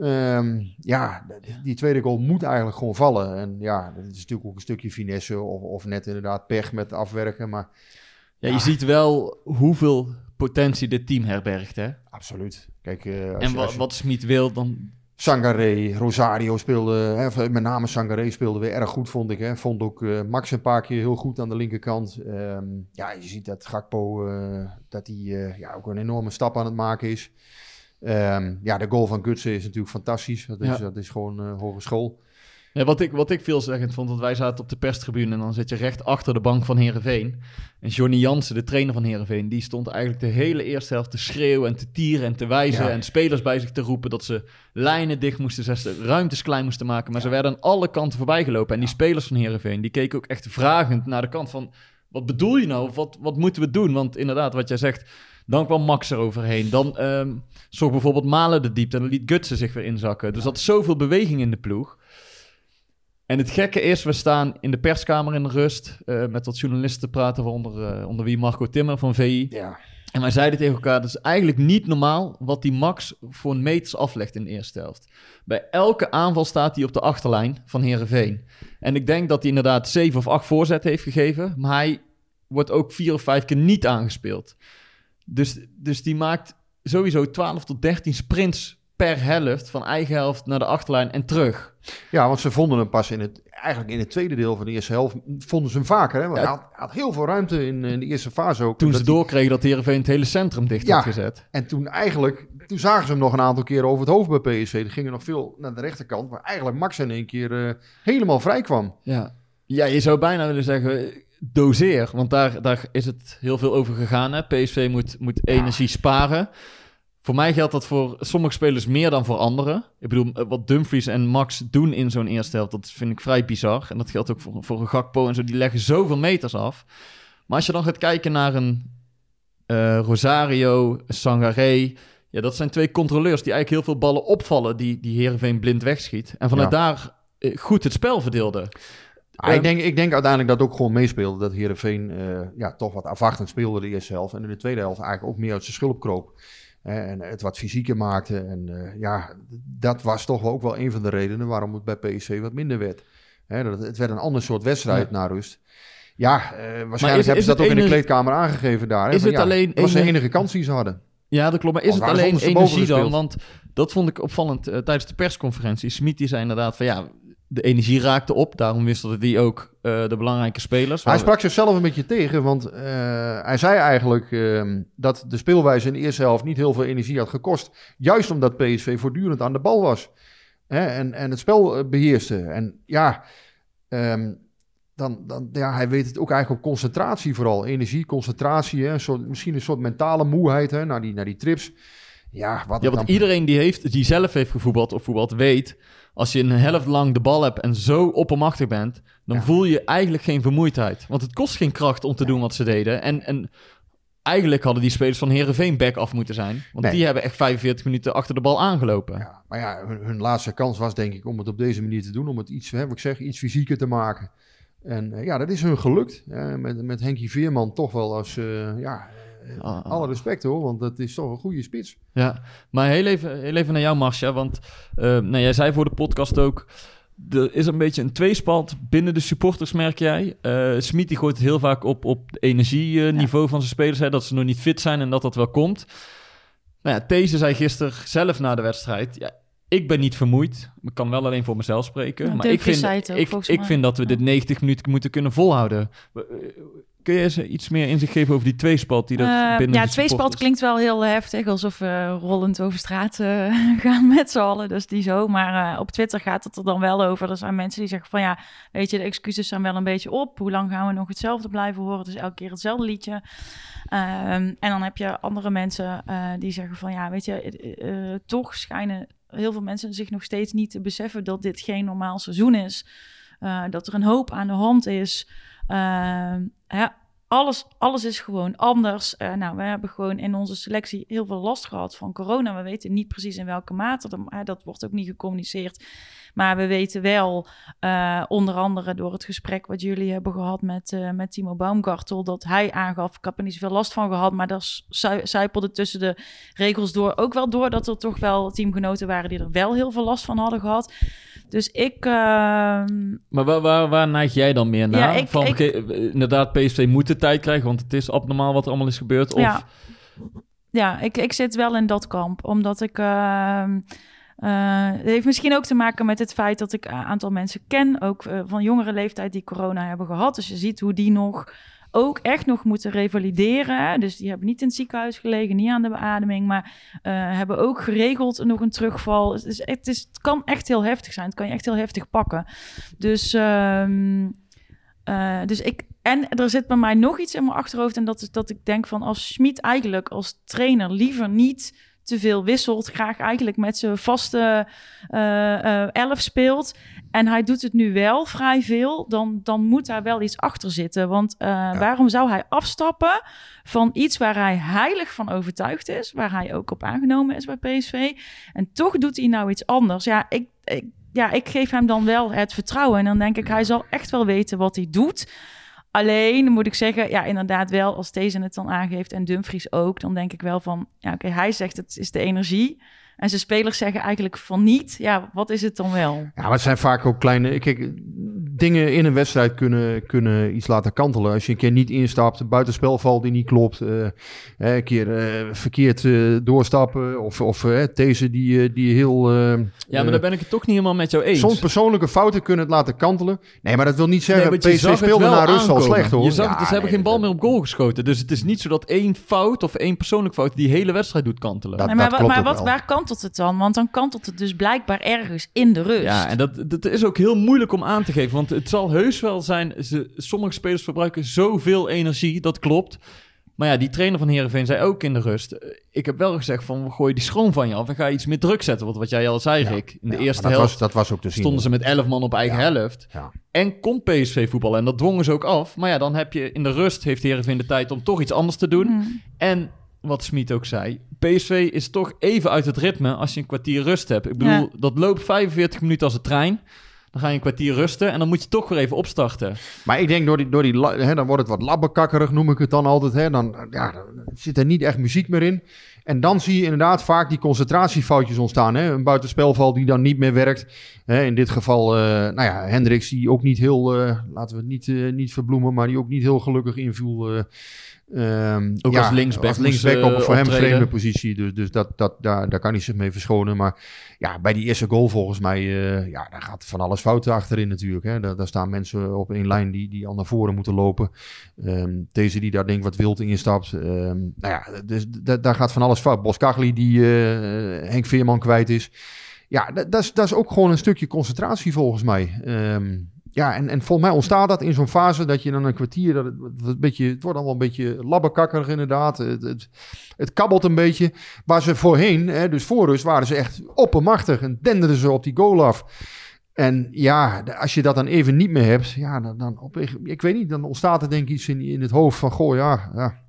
Ehm, ja, die tweede goal moet eigenlijk gewoon vallen. En ja, dat is natuurlijk ook een stukje finesse. Of, of net inderdaad pech met afwerken. Maar Ja, je ziet wel hoeveel potentie dit team herbergt. Hè? absoluut. Kijk, eh, als En je- je- wat Smit wil, dan Sangaré, Rosario speelde, hè, met name Sangaré speelde weer erg goed, vond ik. Hè. Vond ook eh, Max een paar keer heel goed aan de linkerkant. Ehm, ja, je ziet dat Gakpo, eh, dat hij eh, ja, ook een enorme stap aan het maken is. Ehm, ja, de goal van Gutsen is natuurlijk fantastisch. Dat is, Ja. dat is gewoon eh, hogeschool. Ja, wat, ik, wat ik veelzeggend vond, want wij zaten op de perstribune en dan zit je recht achter de bank van Herenveen. En Johnny Jansen, de trainer van Herenveen, die stond eigenlijk de hele eerste helft te schreeuwen en te tieren en te wijzen. Ja. En spelers bij zich te roepen dat ze lijnen dicht moesten zetten, ruimtes klein moesten maken. Maar ze werden aan alle kanten voorbij gelopen. En die spelers van Herenveen, die keken ook echt vragend naar de kant van, wat bedoel je nou? Of Wat, wat moeten we doen? Want inderdaad, wat jij zegt, dan kwam Max eroverheen. Dan ehm zorg bijvoorbeeld Malen de diepte en dan liet Gutsen zich weer inzakken. Dus dat is zoveel beweging in de ploeg. En het gekke is, we staan in de perskamer in de rust eh, met wat journalisten te praten, waaronder eh, onder wie Marco Timmer van VI. Ja, En wij zeiden tegen elkaar, dat is eigenlijk niet normaal wat die Max voor meters aflegt in de eerste helft. Bij elke aanval staat hij op de achterlijn van Herenveen. En ik denk dat hij inderdaad zeven of acht voorzetten heeft gegeven, maar hij wordt ook vier of vijf keer niet aangespeeld. Dus, dus die maakt sowieso 12 tot 13 sprints per helft van eigen helft naar de achterlijn en terug. ja, want ze vonden hem pas in het, eigenlijk in het tweede deel van de eerste helft, vonden ze hem vaker. Hè? Want Ja. hij, had, had heel veel ruimte in, in de eerste fase ook. Toen ze doorkregen dat Herenveen het hele centrum dicht Ja. had gezet. En toen eigenlijk, toen zagen ze hem nog een aantal keren over het hoofd bij PSV. Die gingen nog veel naar de rechterkant, waar eigenlijk Max in één keer eh, helemaal vrij kwam. Ja. ja, je zou bijna willen zeggen, doseer. Want daar, daar is het heel veel over gegaan. Hè? PSV moet, moet energie sparen. Voor mij geldt dat voor sommige spelers meer dan voor anderen. Ik bedoel, eh, wat Dumfries en Max doen in zo'n eerste helft, dat vind ik vrij bizar. En dat geldt ook voor, voor een Gakpo en zo. Die leggen zoveel meters af. Maar als je dan gaat kijken naar een eh, Rosario, Sangaré... Ja, dat zijn twee controleurs die eigenlijk heel veel ballen opvallen... die, die Heerenveen blind wegschiet. En vanuit Ja. daar eh, goed het spel verdeelden. Ah, Ehm, ik, denk, ik denk uiteindelijk dat ook gewoon meespeelde. Dat Heerenveen eh ja, toch wat afwachtend speelde de eerste helft. En in de tweede helft eigenlijk ook meer uit zijn schulp kroop. En het wat fysieker maakte. En eh, ja, dat was toch ook wel een van de redenen waarom het bij PSV wat minder werd. Hè, dat, het werd een ander soort wedstrijd Ja. na rust. Ja, eh, waarschijnlijk is- hebben is ze dat ook in de kleedkamer aangegeven daar. Hè? Is Van, het ja, alleen Dat was de enige- kans die ze hadden. Ja, dat klopt. Maar is het alleen energie dan? Want dat vond ik opvallend eh, tijdens de persconferentie. Smit die zei inderdaad van ja, de energie raakte op. Daarom wisselde die ook eh, de belangrijke spelers. Hij sprak zichzelf een beetje tegen, want eh, hij zei eigenlijk ehm, dat de speelwijze in de eerste helft niet heel veel energie had gekost. Juist omdat PSV voortdurend aan de bal was hè, en, en het spel eh, beheerste. En ja, ehm, dan, dan, ja, hij weet het ook eigenlijk op concentratie vooral. Energie, concentratie, hè, een soort, misschien een soort mentale moeheid hè, naar, die, naar die trips. Ja, wat Ja, dan- want iedereen die, heeft, die zelf heeft gevoetbald of voetbald weet... als je een helft lang de bal hebt en zo oppermachtig bent... dan Ja. voel je eigenlijk geen vermoeidheid. Want het kost geen kracht om te doen wat ze deden. En, en eigenlijk hadden die spelers van Herenveen back af moeten zijn. Want Nee. die hebben echt 45 minuten achter de bal aangelopen. Ja, maar ja, hun, hun laatste kans was denk ik om het op deze manier te doen. Om het iets, hè, ik zeg, iets fysieker te maken. En eh, ja, dat is hun gelukt. hè, met, met Henkie Veerman toch wel als, eh, ja, eh, Ah. alle respect hoor. Want dat is toch een goede spits. Ja, maar heel even, heel even naar jou, Marcia. Want eh, nou, jij zei voor de podcast ook... Er is een beetje een tweespalt binnen de supporters, merk jij. Eh Smit die gooit het heel vaak op, op het energieniveau van zijn spelers. Hè, dat ze nog niet fit zijn en dat dat wel komt. Nou ja, These zei gisteren zelf na de wedstrijd... Ja, ik ben niet vermoeid. Ik kan wel alleen voor mezelf spreken. Ja, maar ik vind, ook, ik, ik vind dat we Ja. dit 90 minuten moeten kunnen volhouden. Eh, Kun je eens iets meer inzicht geven over die tweespalt die er Eh, binnen ja, tweespalt klinkt wel heel heftig, alsof we rollend over straat eh, gaan met z'n allen. Dus die zo. Maar eh, op Twitter gaat het er dan wel over. Er zijn mensen die zeggen van ja, weet je, de excuses zijn wel een beetje op. Hoe lang gaan we nog hetzelfde blijven horen? Het is elke keer hetzelfde liedje. Ehm, en dan heb je andere mensen eh, die zeggen van ja, weet je, eh, eh, toch schijnen heel veel mensen zich nog steeds niet te beseffen dat dit geen normaal seizoen is. Eh, dat er een hoop aan de hand is. Ehm, ja, alles, alles is gewoon anders. Eh, nou, we hebben gewoon in onze selectie heel veel last gehad van corona. We weten niet precies in welke mate. Eh, dat wordt ook niet gecommuniceerd. Maar we weten wel, eh, onder andere door het gesprek wat jullie hebben gehad met, eh, met Timo Baumgartel, dat hij aangaf, ik heb er niet zoveel last van gehad, maar dat zijpelde tussen de regels door ook wel door dat er toch wel teamgenoten waren die er wel heel veel last van hadden gehad. Dus ik, ehm, Maar waar, waar, waar neig jij dan meer naar? Ja, ik- Van, ik- eh, inderdaad, PSV moet de tijd krijgen, want het is abnormaal wat er allemaal is gebeurd. Of, Ja. Ja, ik, ik zit wel in dat kamp. Omdat ik. ehm, eh, het heeft misschien ook te maken met het feit dat ik een aantal mensen ken. Ook eh, van jongere leeftijd die corona hebben gehad. Dus je ziet hoe die nog. Ook echt nog moeten revalideren. Dus die hebben niet in het ziekenhuis gelegen, niet aan de beademing. Maar eh, hebben ook geregeld nog een terugval. Het, is, het, kan echt heel heftig zijn. Het kan je echt heel heftig pakken. Dus. ehm, eh, dus ik, en er zit bij mij nog iets in mijn achterhoofd. En dat is dat ik denk van als Schmid eigenlijk als trainer liever niet te veel wisselt. Graag eigenlijk met zijn vaste eh, eh, elf speelt. En hij doet het nu wel vrij veel. Dan, dan moet daar wel iets achter zitten. Want eh, waarom zou hij afstappen van iets waar hij heilig van overtuigd is. Waar hij ook op aangenomen is bij PSV. En toch doet hij nou iets anders. Ja, ik, ik, ja, ik geef hem dan wel het vertrouwen. En dan denk ik, hij zal echt wel weten wat hij doet. Alleen moet ik zeggen, ja, inderdaad wel, als deze het dan aangeeft en Dumfries ook, dan denk ik wel van, ja, oké, hij zegt het is de energie. En zijn spelers zeggen eigenlijk van niet. Ja, wat is het dan wel? Ja, maar het zijn vaak ook kleine... Kijk, dingen in een wedstrijd kunnen, kunnen iets laten kantelen. Als je een keer niet instapt, een buitenspelval die niet klopt. eh, hè, een keer eh, verkeerd eh, doorstappen. Of, of deze die, die heel... eh, Ja, maar daar ben ik het toch niet helemaal met jou eens. Soms persoonlijke fouten kunnen het laten kantelen. Nee, maar dat wil niet zeggen... want je PSV speelde naar rust al aankomen. slecht hoor. Je zag het, Ja, dus ze hebben nee, geen bal meer op goal geschoten. Dus het is niet zo dat één fout of één persoonlijk fout die hele wedstrijd doet kantelen. Dat- Nee, maar klopt maar wat, wel. waar kantelt het dan? Want dan kantelt het dus blijkbaar ergens in de rust. Ja, en dat, dat is ook heel moeilijk om aan te geven. Want het zal heus wel zijn... Ze, sommige spelers verbruiken zoveel energie, dat klopt. Maar ja, die trainer van Heerenveen zei ook in de rust... eh, Ik heb wel gezegd van, gooi die schroom van je af... en ga iets meer druk zetten. Want wat jij al zei, Rick. In de Ja, eerste dat helft was, dat was ook te zien. stonden ze met 11 man op eigen Ja. helft. Ja. En kon PSV voetballen. En dat dwongen ze ook af. Maar ja, dan heb je in de rust... heeft Heerenveen de tijd om toch iets anders te doen. Hmm. En wat Smit ook zei, PSV is toch even uit het ritme als je een kwartier rust hebt. Ik bedoel, Ja. dat loopt 45 minuten als een trein. Dan ga je een kwartier rusten en dan moet je toch weer even opstarten. Maar ik denk door die, door die hè, dan wordt het wat labbekakkerig, noem ik het dan altijd. Hè. Dan, ja, dan zit er niet echt muziek meer in. En dan zie je inderdaad vaak die concentratiefoutjes ontstaan. Hè? Een buitenspelval die dan niet meer werkt. Hè? In dit geval, eh, nou ja, Hendricks die ook niet heel, eh, laten we het niet, eh, niet verbloemen, maar die ook niet heel gelukkig inviel. Eh, ehm, Ook ja, als linksback Als linksback op een voor hem optreden. vreemde positie. Dus, dus dat, dat, daar, daar kan hij zich mee verschonen. Maar ja, bij die eerste goal volgens mij, eh, ja, daar gaat van alles fout achterin natuurlijk. Hè. Daar, daar staan mensen op één lijn die, die al naar voren moeten lopen. Ehm, deze die daar denk ik wat wild in instapt. Ehm, nou ja, dus da- daar gaat van alles fout. Boskagli die eh, Henk Veerman kwijt is. Ja, dat, is, ook gewoon een stukje concentratie volgens mij. Ehm, ja, en, en volgens mij ontstaat dat in zo'n fase dat je dan een kwartier, dat het, beetje, het wordt allemaal een beetje labbekakkerig inderdaad. Het, het, kabbelt een beetje. Waar ze voorheen, hè, dus voor rust, waren ze echt oppermachtig en denderden ze op die goal af. En ja, als je dat dan even niet meer hebt, ja, dan, dan op, ik weet niet, dan ontstaat er denk ik iets in, in het hoofd van, goh, ja, ja,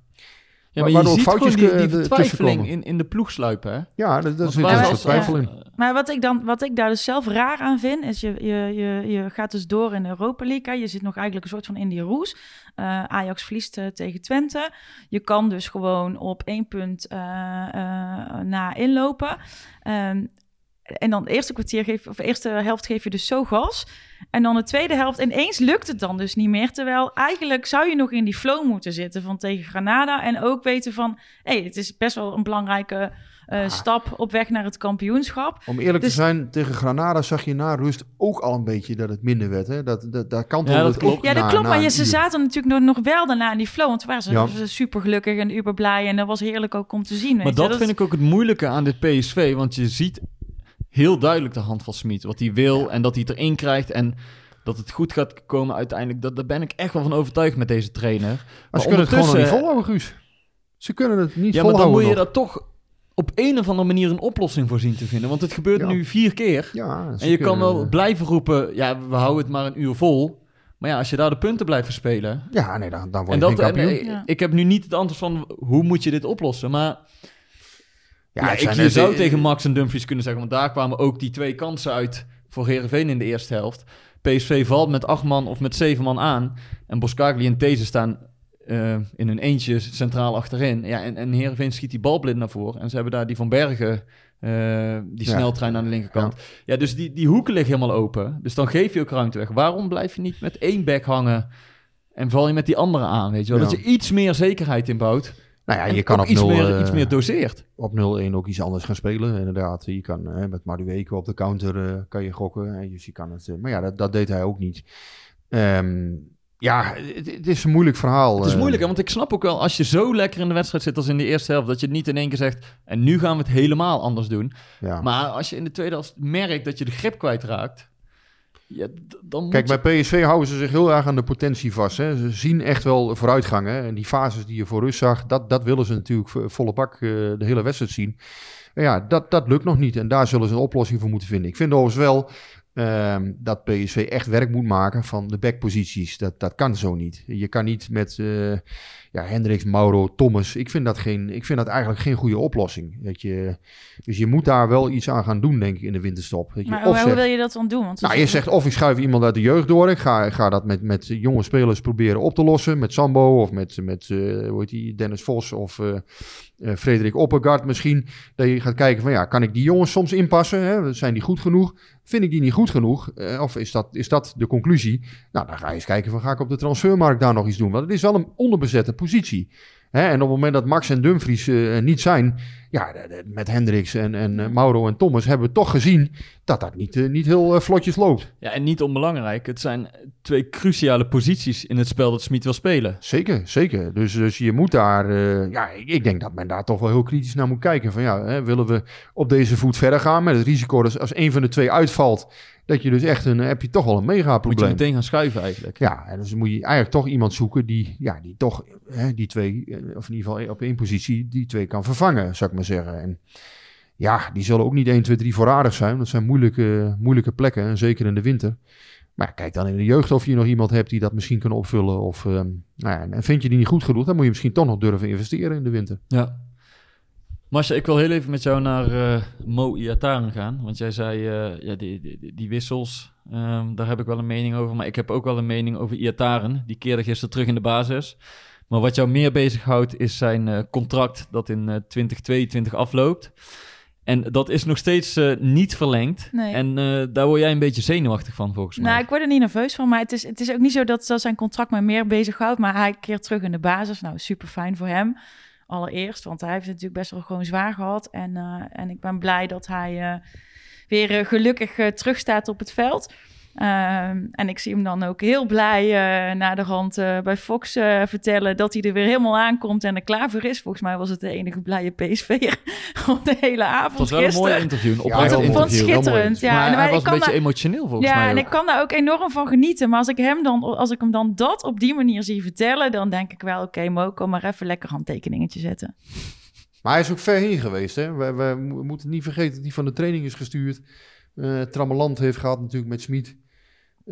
Ja, maar Waardoor je ziet foutjes gewoon die, die vertwijfeling in, in de ploeg sluipen, hè? ja, dat, dat Want zit veel twijfel in. Maar wat ik, dan, wat ik daar dus zelf raar aan vind, is je, je, je, je gaat dus door in de Europa League. hè. Je zit nog eigenlijk een soort van in die roes. Eh, Ajax verliest eh, tegen Twente. Je kan dus gewoon op één punt eh, eh, na inlopen. Ehm, en dan de eerste kwartier geef, of de eerste helft geef je dus zo gas. En dan de tweede helft ineens lukt het dan dus niet meer. Terwijl eigenlijk zou je nog in die flow moeten zitten van tegen Granada. En ook weten van, hé, hey, het is best wel een belangrijke eh, stap op weg naar het kampioenschap. Om eerlijk Dus- te zijn, tegen Granada zag je na rust ook al een beetje dat het minder werd. Hè? Dat, dat, daar kantelde Ja, dat het klopt. Ja, dat na- klopt. na Maar je, ze uur. zaten natuurlijk nog, nog wel daarna in die flow. Want waren ze, Ja. super gelukkig en uber blij. En dat was heerlijk ook om te zien. Maar dat vind ik ook het moeilijke aan dit PSV. Want je ziet heel duidelijk de hand van Smit. Wat hij wil en dat hij het erin krijgt. En dat het goed gaat komen uiteindelijk. Dat, daar ben ik echt wel van overtuigd met deze trainer. Maar Maar ze kunnen het gewoon niet volhouden, Guus. Ze kunnen het niet Ja, maar dan volhouden moet je nog. daar toch op een of andere manier een oplossing voor zien te vinden. Want het gebeurt Ja. nu vier keer. Ja, En je kan wel blijven roepen, ja, we houden het maar een uur vol. Maar ja, als je daar de punten blijft verspelen... Ja, nee, dan, dan word En je dat, geen kampioen. en, Ja. Ik heb nu niet het antwoord van hoe moet je dit oplossen. Maar ja, het ik, zou tegen Max en Dumfries kunnen zeggen... want daar kwamen ook die twee kansen uit voor Herenveen in de eerste helft. PSV valt met acht man of met zeven man aan. En Boskagli en These staan eh, in hun eentje centraal achterin. Ja, en, en Heerenveen schiet die bal blind naar voren. En ze hebben daar die Van Bergen, eh, die Ja. sneltrein aan de linkerkant. Ja, dus die, die hoeken liggen helemaal open. Dus dan geef je ook ruimte weg. Waarom blijf je niet met één back hangen... En val je met die andere aan, weet je wel? Ja. Dat je iets meer zekerheid inbouwt. Nou ja, en je kan op iets, 0, meer, eh, iets meer doseert. op 0-1 ook iets anders gaan spelen. Inderdaad, je kan eh, met Madueke op de counter eh, kan je gokken. hè, Dus je kan het, eh, maar ja, dat, dat deed hij ook niet. Ehm, ja, het, het is een moeilijk verhaal. Het is moeilijk, hè? want ik snap ook wel... als je zo lekker in de wedstrijd zit als in de eerste helft... dat je niet in één keer zegt... en nu gaan we het helemaal anders doen. Ja. Maar als je in de tweede helft merkt dat je de grip kwijtraakt... Ja, dan Kijk, bij PSV houden ze zich heel erg aan de potentie vast. Hè. Ze zien echt wel vooruitgang. Hè. En die fases die je voor rust zag, dat, dat willen ze natuurlijk vo- volle bak eh, de hele wedstrijd zien. En ja, dat, dat lukt nog niet. En daar zullen ze een oplossing voor moeten vinden. Ik vind overigens wel ehm, dat PSV echt werk moet maken van de backposities. Dat, dat kan zo niet. Je kan niet met eh ja, Hendricks, Mauro, Thomas. Ik vind, dat geen, ik vind dat eigenlijk geen goede oplossing. Dat je, dus je moet daar wel iets aan gaan doen, denk ik, in de winterstop. Dat je Maar of hoe, zegt- wil je dat dan doen? Want nou, je zegt of ik schuif iemand uit de jeugd door. Ik ga, ga dat met, met jonge spelers proberen op te lossen. Met Sambo of met, met eh, hoe heet die, Dennis Vos of eh, eh, Frederik Oppergaard misschien. Dat je gaat kijken van ja, kan ik die jongens soms inpassen? Hè? Zijn die goed genoeg? Vind ik die niet goed genoeg? Of is dat, is dat de conclusie? Nou, dan ga je eens kijken van ga ik op de transfermarkt daar nog iets doen? Want het is wel een onderbezette positie. Hè? En op het moment dat Max en Dumfries eh, er niet zijn, ja, met Hendricks en, en eh, Mauro en Thomas hebben we toch gezien dat dat niet, eh, niet heel eh, vlotjes loopt. Ja, en niet onbelangrijk. Het zijn twee cruciale posities in het spel dat Smit wil spelen. Zeker, zeker. Dus, dus je moet daar, ja, ik, denk dat men daar toch wel heel kritisch naar moet kijken. Van ja, hè, willen we op deze voet verder gaan met het risico dat als een van de twee uitvalt, dat je dus echt een, heb je toch wel een mega Moet je probleem. meteen gaan schuiven eigenlijk. Ja, en dus moet je eigenlijk toch iemand zoeken die, ja, die toch hè, die twee, of in ieder geval op één positie, die twee kan vervangen, zou ik maar zeggen. En ja, die zullen ook niet 1, 2, 3 voorradig zijn. Dat zijn moeilijke, moeilijke plekken, en zeker in de winter. Maar kijk dan in de jeugd of je nog iemand hebt die dat misschien kan opvullen. Of, ehm, nou ja, en vind je die niet goed genoeg, dan moet je misschien toch nog durven investeren in de winter. Ja. Masha, ik wil heel even met jou naar eh, Mo Iataren gaan. Want jij zei, eh, ja, die, die, die wissels, ehm, daar heb ik wel een mening over. Maar ik heb ook wel een mening over Iataren. Die keerde gisteren terug in de basis. Maar wat jou meer bezighoudt is zijn eh, contract dat in eh 2022 afloopt. En dat is nog steeds eh, niet verlengd. Nee. En eh, daar word jij een beetje zenuwachtig van, volgens mij. Nou, ik word er niet nerveus van, maar het is, het is ook niet zo dat, dat zijn contract mij meer bezighoudt. Maar hij keert terug in de basis. Nou, super fijn voor hem. Allereerst, want hij heeft het natuurlijk best wel gewoon zwaar gehad. En, eh, en ik ben blij dat hij eh, weer eh, gelukkig eh, terugstaat op het veld. Ehm, en ik zie hem dan ook heel blij eh na de rand eh, bij Fox eh, vertellen dat hij er weer helemaal aankomt en er klaar voor is. Volgens mij was het de enige blije PSV'er op de hele avond het was wel een mooi interview, een Ja, vond interview. schitterend. Ja, maar en hij ik was een kan beetje daar- emotioneel, volgens ja, mij en ook. ik kan daar ook enorm van genieten. Maar als ik hem dan, als ik hem dan dat op die manier zie vertellen, dan denk ik wel, oké, Mo, kom maar even lekker handtekeningetje zetten. Maar hij is ook ver heen geweest. Hè? We, we mo- moeten niet vergeten dat hij van de training is gestuurd. eh Trammeland heeft gehad natuurlijk met Smit.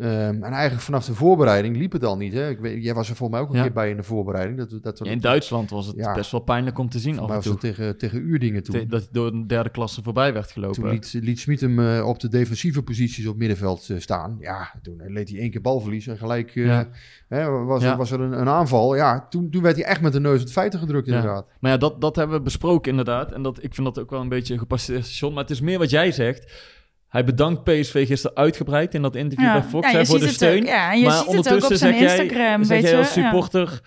Ehm, en eigenlijk vanaf de voorbereiding liep het al niet. Hè? Ik weet, jij was er volgens mij ook een Ja. keer bij in de voorbereiding. Dat, dat we, Ja, in Duitsland was het Ja. best wel pijnlijk om te zien maar was het tegen, tegen Uurdingen toen. Te- Dat hij door een derde klasse voorbij werd gelopen. Toen liet, liet Smit hem eh, op de defensieve posities op middenveld eh, staan. Ja, toen leed hij één keer balverlies en gelijk eh, hè, was, er, was er een, een aanval. Ja, toen, toen werd hij echt met de neus op het feiten gedrukt inderdaad. Maar ja, dat, dat hebben we besproken inderdaad. En dat, ik vind dat ook wel een beetje een gepasseerd station. Maar het is meer wat jij zegt. Hij bedankt PSV gisteren uitgebreid in dat interview bij Fox ja, hè, je voor de steun. Ook, ja, en je maar ziet het ook ondertussen op zijn zeg jij, Instagram, zeg weet jij je. als supporter...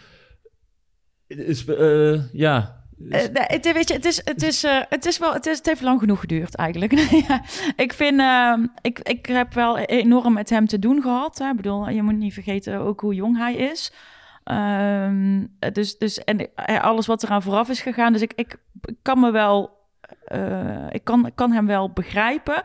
Is, eh, ja, Eh, het, weet je, het, is, het, is, eh, het, is wel, het, is, het heeft lang genoeg geduurd eigenlijk. Ja, ik vind, ehm, ik, ik heb wel enorm met hem te doen gehad. Hè. Ik bedoel, je moet niet vergeten ook hoe jong hij is. Ehm, dus, dus en eh, alles wat eraan vooraf is gegaan. Dus ik, ik, kan me wel, eh, ik kan, ik kan hem wel begrijpen.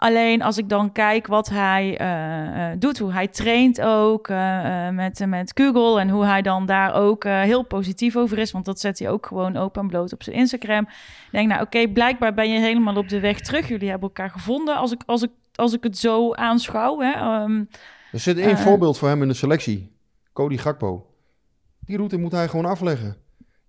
Alleen als ik dan kijk wat hij eh, eh, doet, hoe hij traint ook eh, met, met Google en hoe hij dan daar ook heel positief over is, want dat zet hij ook gewoon open en bloot op zijn Instagram. Ik denk, nou oké, blijkbaar ben je helemaal op de weg terug. Jullie hebben elkaar gevonden als ik, als ik, als ik het zo aanschouw. Hè. Ehm, Er zit één voorbeeld voor hem in de selectie. Cody Gakpo. Die route moet hij gewoon afleggen.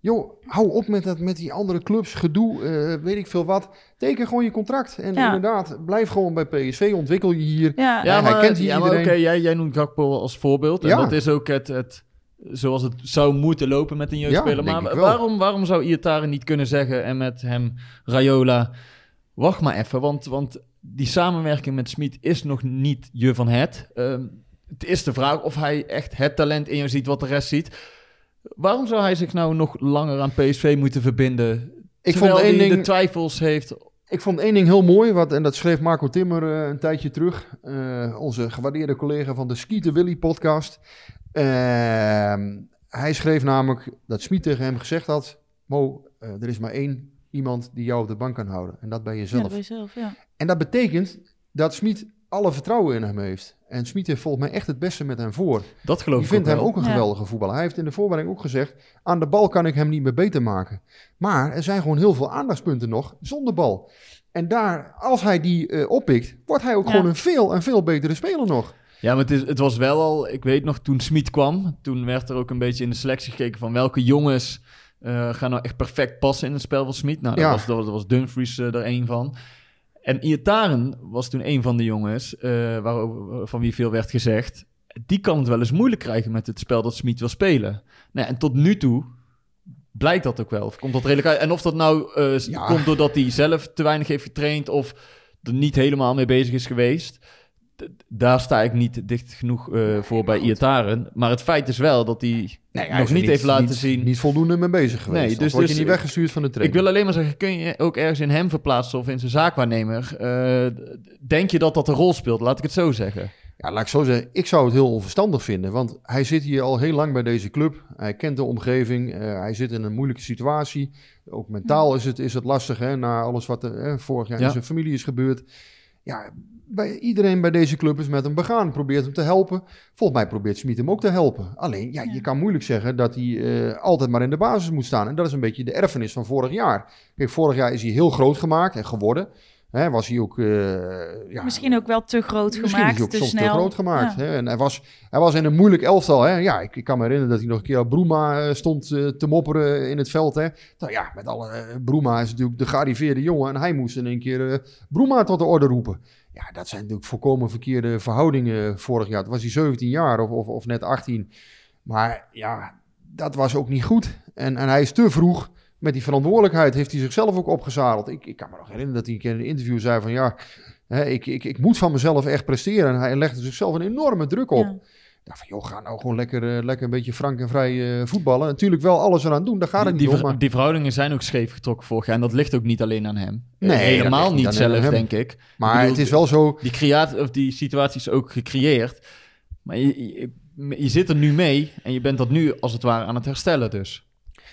Joh, hou op met, dat, met die andere clubs, gedoe, eh, weet ik veel wat. Teken gewoon je contract. En Ja. inderdaad, blijf gewoon bij PSV, ontwikkel je hier. ja, ja, hij maar, kent hier ja, iedereen. jij, jij noemt Gakpo als voorbeeld. En Ja. dat is ook het, het, zoals het zou moeten lopen met een jeugdspeler. denk maar waarom, waarom zou Iataren niet kunnen zeggen en met hem Rayola... Wacht maar even, want, want die samenwerking met Smit is nog niet je van het. Ehm, het is de vraag of hij echt het talent in jou ziet wat de rest ziet. Waarom zou hij zich nou nog langer aan PSV moeten verbinden? Ik terwijl vond één hij de ding, twijfels heeft. ik vond één ding heel mooi, wat, en dat schreef Marco Timmer eh, een tijdje terug. eh, onze gewaardeerde collega van de Skieten Willy podcast. Ehm, hij schreef namelijk dat Smit tegen hem gezegd had... Mo, eh, er is maar één iemand die jou op de bank kan houden. En dat ben je ja, zelf. dat ben je zelf, ja. En dat betekent dat Smit alle vertrouwen in hem heeft. En Smit heeft volgens mij echt het beste met hem voor. Dat geloof Die ik vindt hem wel. ook een Ja. geweldige voetballer. Hij heeft in de voorbereiding ook gezegd... aan de bal kan ik hem niet meer beter maken. Maar er zijn gewoon heel veel aandachtspunten nog zonder bal. En daar, als hij die eh, oppikt... wordt hij ook Ja. gewoon een veel en veel betere speler nog. Ja, maar het, is, het was wel al, ik weet nog, toen Smit kwam, toen werd er ook een beetje in de selectie gekeken van welke jongens eh, gaan nou echt perfect passen in het spel van Smit. Nou, dat, Ja. was, dat, was, dat was Dumfries eh, er een van. En Iataren was toen een van de jongens waarover- van wie veel werd gezegd. Die kan het wel eens moeilijk krijgen met het spel dat Smit wil spelen. Nou, en tot nu toe blijkt dat ook wel. Of komt dat redelijk uit? En of dat nou eh, Ja. komt doordat hij zelf te weinig heeft getraind of er niet helemaal mee bezig is geweest. Daar sta ik niet dicht genoeg eh, voor bij Iataren. Maar het feit is wel dat hij nog niet heeft laten zien. Niet voldoende mee bezig geweest. Nee, Nee, dus- word dus je niet ik- weggestuurd van de Ik training. wil alleen maar zeggen, kun je ook ergens in hem verplaatsen of in zijn zaakwaarnemer? Eh, denk je dat dat een rol speelt? Laat ik het zo zeggen. Ja, laat ik zo zeggen. Ik zou het heel onverstandig vinden. Want hij zit hier al heel lang bij deze club. Hij kent de omgeving. eh, hij zit in een moeilijke situatie. Ook mentaal is het, is het lastig. Hè, na alles wat er eh, vorig jaar Ja. in zijn familie is gebeurd. Ja, bij, iedereen bij deze club is met hem begaan. Probeert hem te helpen. Volgens mij probeert Smit hem ook te helpen. Alleen, ja, je kan moeilijk zeggen dat hij eh, altijd maar in de basis moet staan. En dat is een beetje de erfenis van vorig jaar. Kijk, vorig jaar is hij heel groot gemaakt en geworden. Hè, was hij ook... eh, ja, Misschien ook wel te groot Misschien gemaakt, is hij ook te soms snel. te groot gemaakt. Ja. Hè? En hij was, hij was in een moeilijk elftal. Hè? Ja, ik, ik kan me herinneren dat hij nog een keer op Broema eh, stond eh, te mopperen in het veld. Hè? Nou ja, met alle... eh, Broema is natuurlijk de gearriveerde jongen. En hij moest in een keer Broema tot de orde roepen. Ja, dat zijn natuurlijk volkomen verkeerde verhoudingen vorig jaar. Toen was hij 17 jaar of, of, of net 18. Maar ja, dat was ook niet goed. En, en hij is te vroeg met die verantwoordelijkheid, heeft hij zichzelf ook opgezadeld. Ik, ik kan me nog herinneren dat hij een keer in een interview zei van ja, hè, ik, ik, ik moet van mezelf echt presteren. En hij legde zichzelf een enorme druk op. Ja. Ik dacht van, joh, ga nou gewoon lekker, eh, lekker een beetje frank en vrij eh, voetballen. Natuurlijk wel alles eraan doen, daar gaat het die, niet die, om. Maar... die verhoudingen zijn ook scheef getrokken vorig jaar. En dat ligt ook niet alleen aan hem. Nee, Eh, dat helemaal niet zelf, hem. denk ik. Maar Ik bedoel, het is wel zo, Die, creatie, of die situatie is ook gecreëerd. Maar je, je, je zit er nu mee en je bent dat nu als het ware aan het herstellen dus.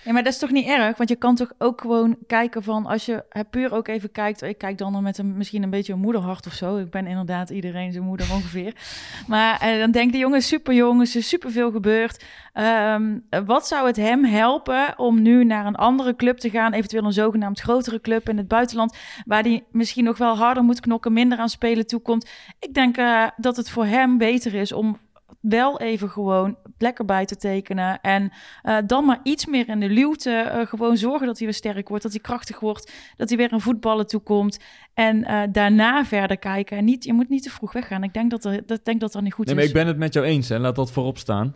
Ja, maar dat is toch niet erg? Want je kan toch ook gewoon kijken van... als je puur ook even kijkt... ik kijk dan met een, misschien een beetje een moederhart of zo. Ik ben inderdaad iedereen zijn moeder ongeveer. Maar eh, dan denk de jongen, super jong, is er superveel gebeurd. Ehm, eh, wat zou het hem helpen om nu naar een andere club te gaan... eventueel een zogenaamd grotere club in het buitenland... waar hij misschien nog wel harder moet knokken... minder aan spelen toekomt. Ik denk eh, dat het voor hem beter is om wel even gewoon lekker bij te tekenen. En eh, dan maar iets meer in de luwte. eh, gewoon zorgen dat hij weer sterk wordt, dat hij krachtig wordt, dat hij weer aan voetballen toekomt. En eh, daarna verder kijken. En niet, je moet niet te vroeg weggaan. Ik denk dat er, dat, denk dat dat niet goed Nee, maar is. ik ben het met jou eens, hè. laat dat voorop staan.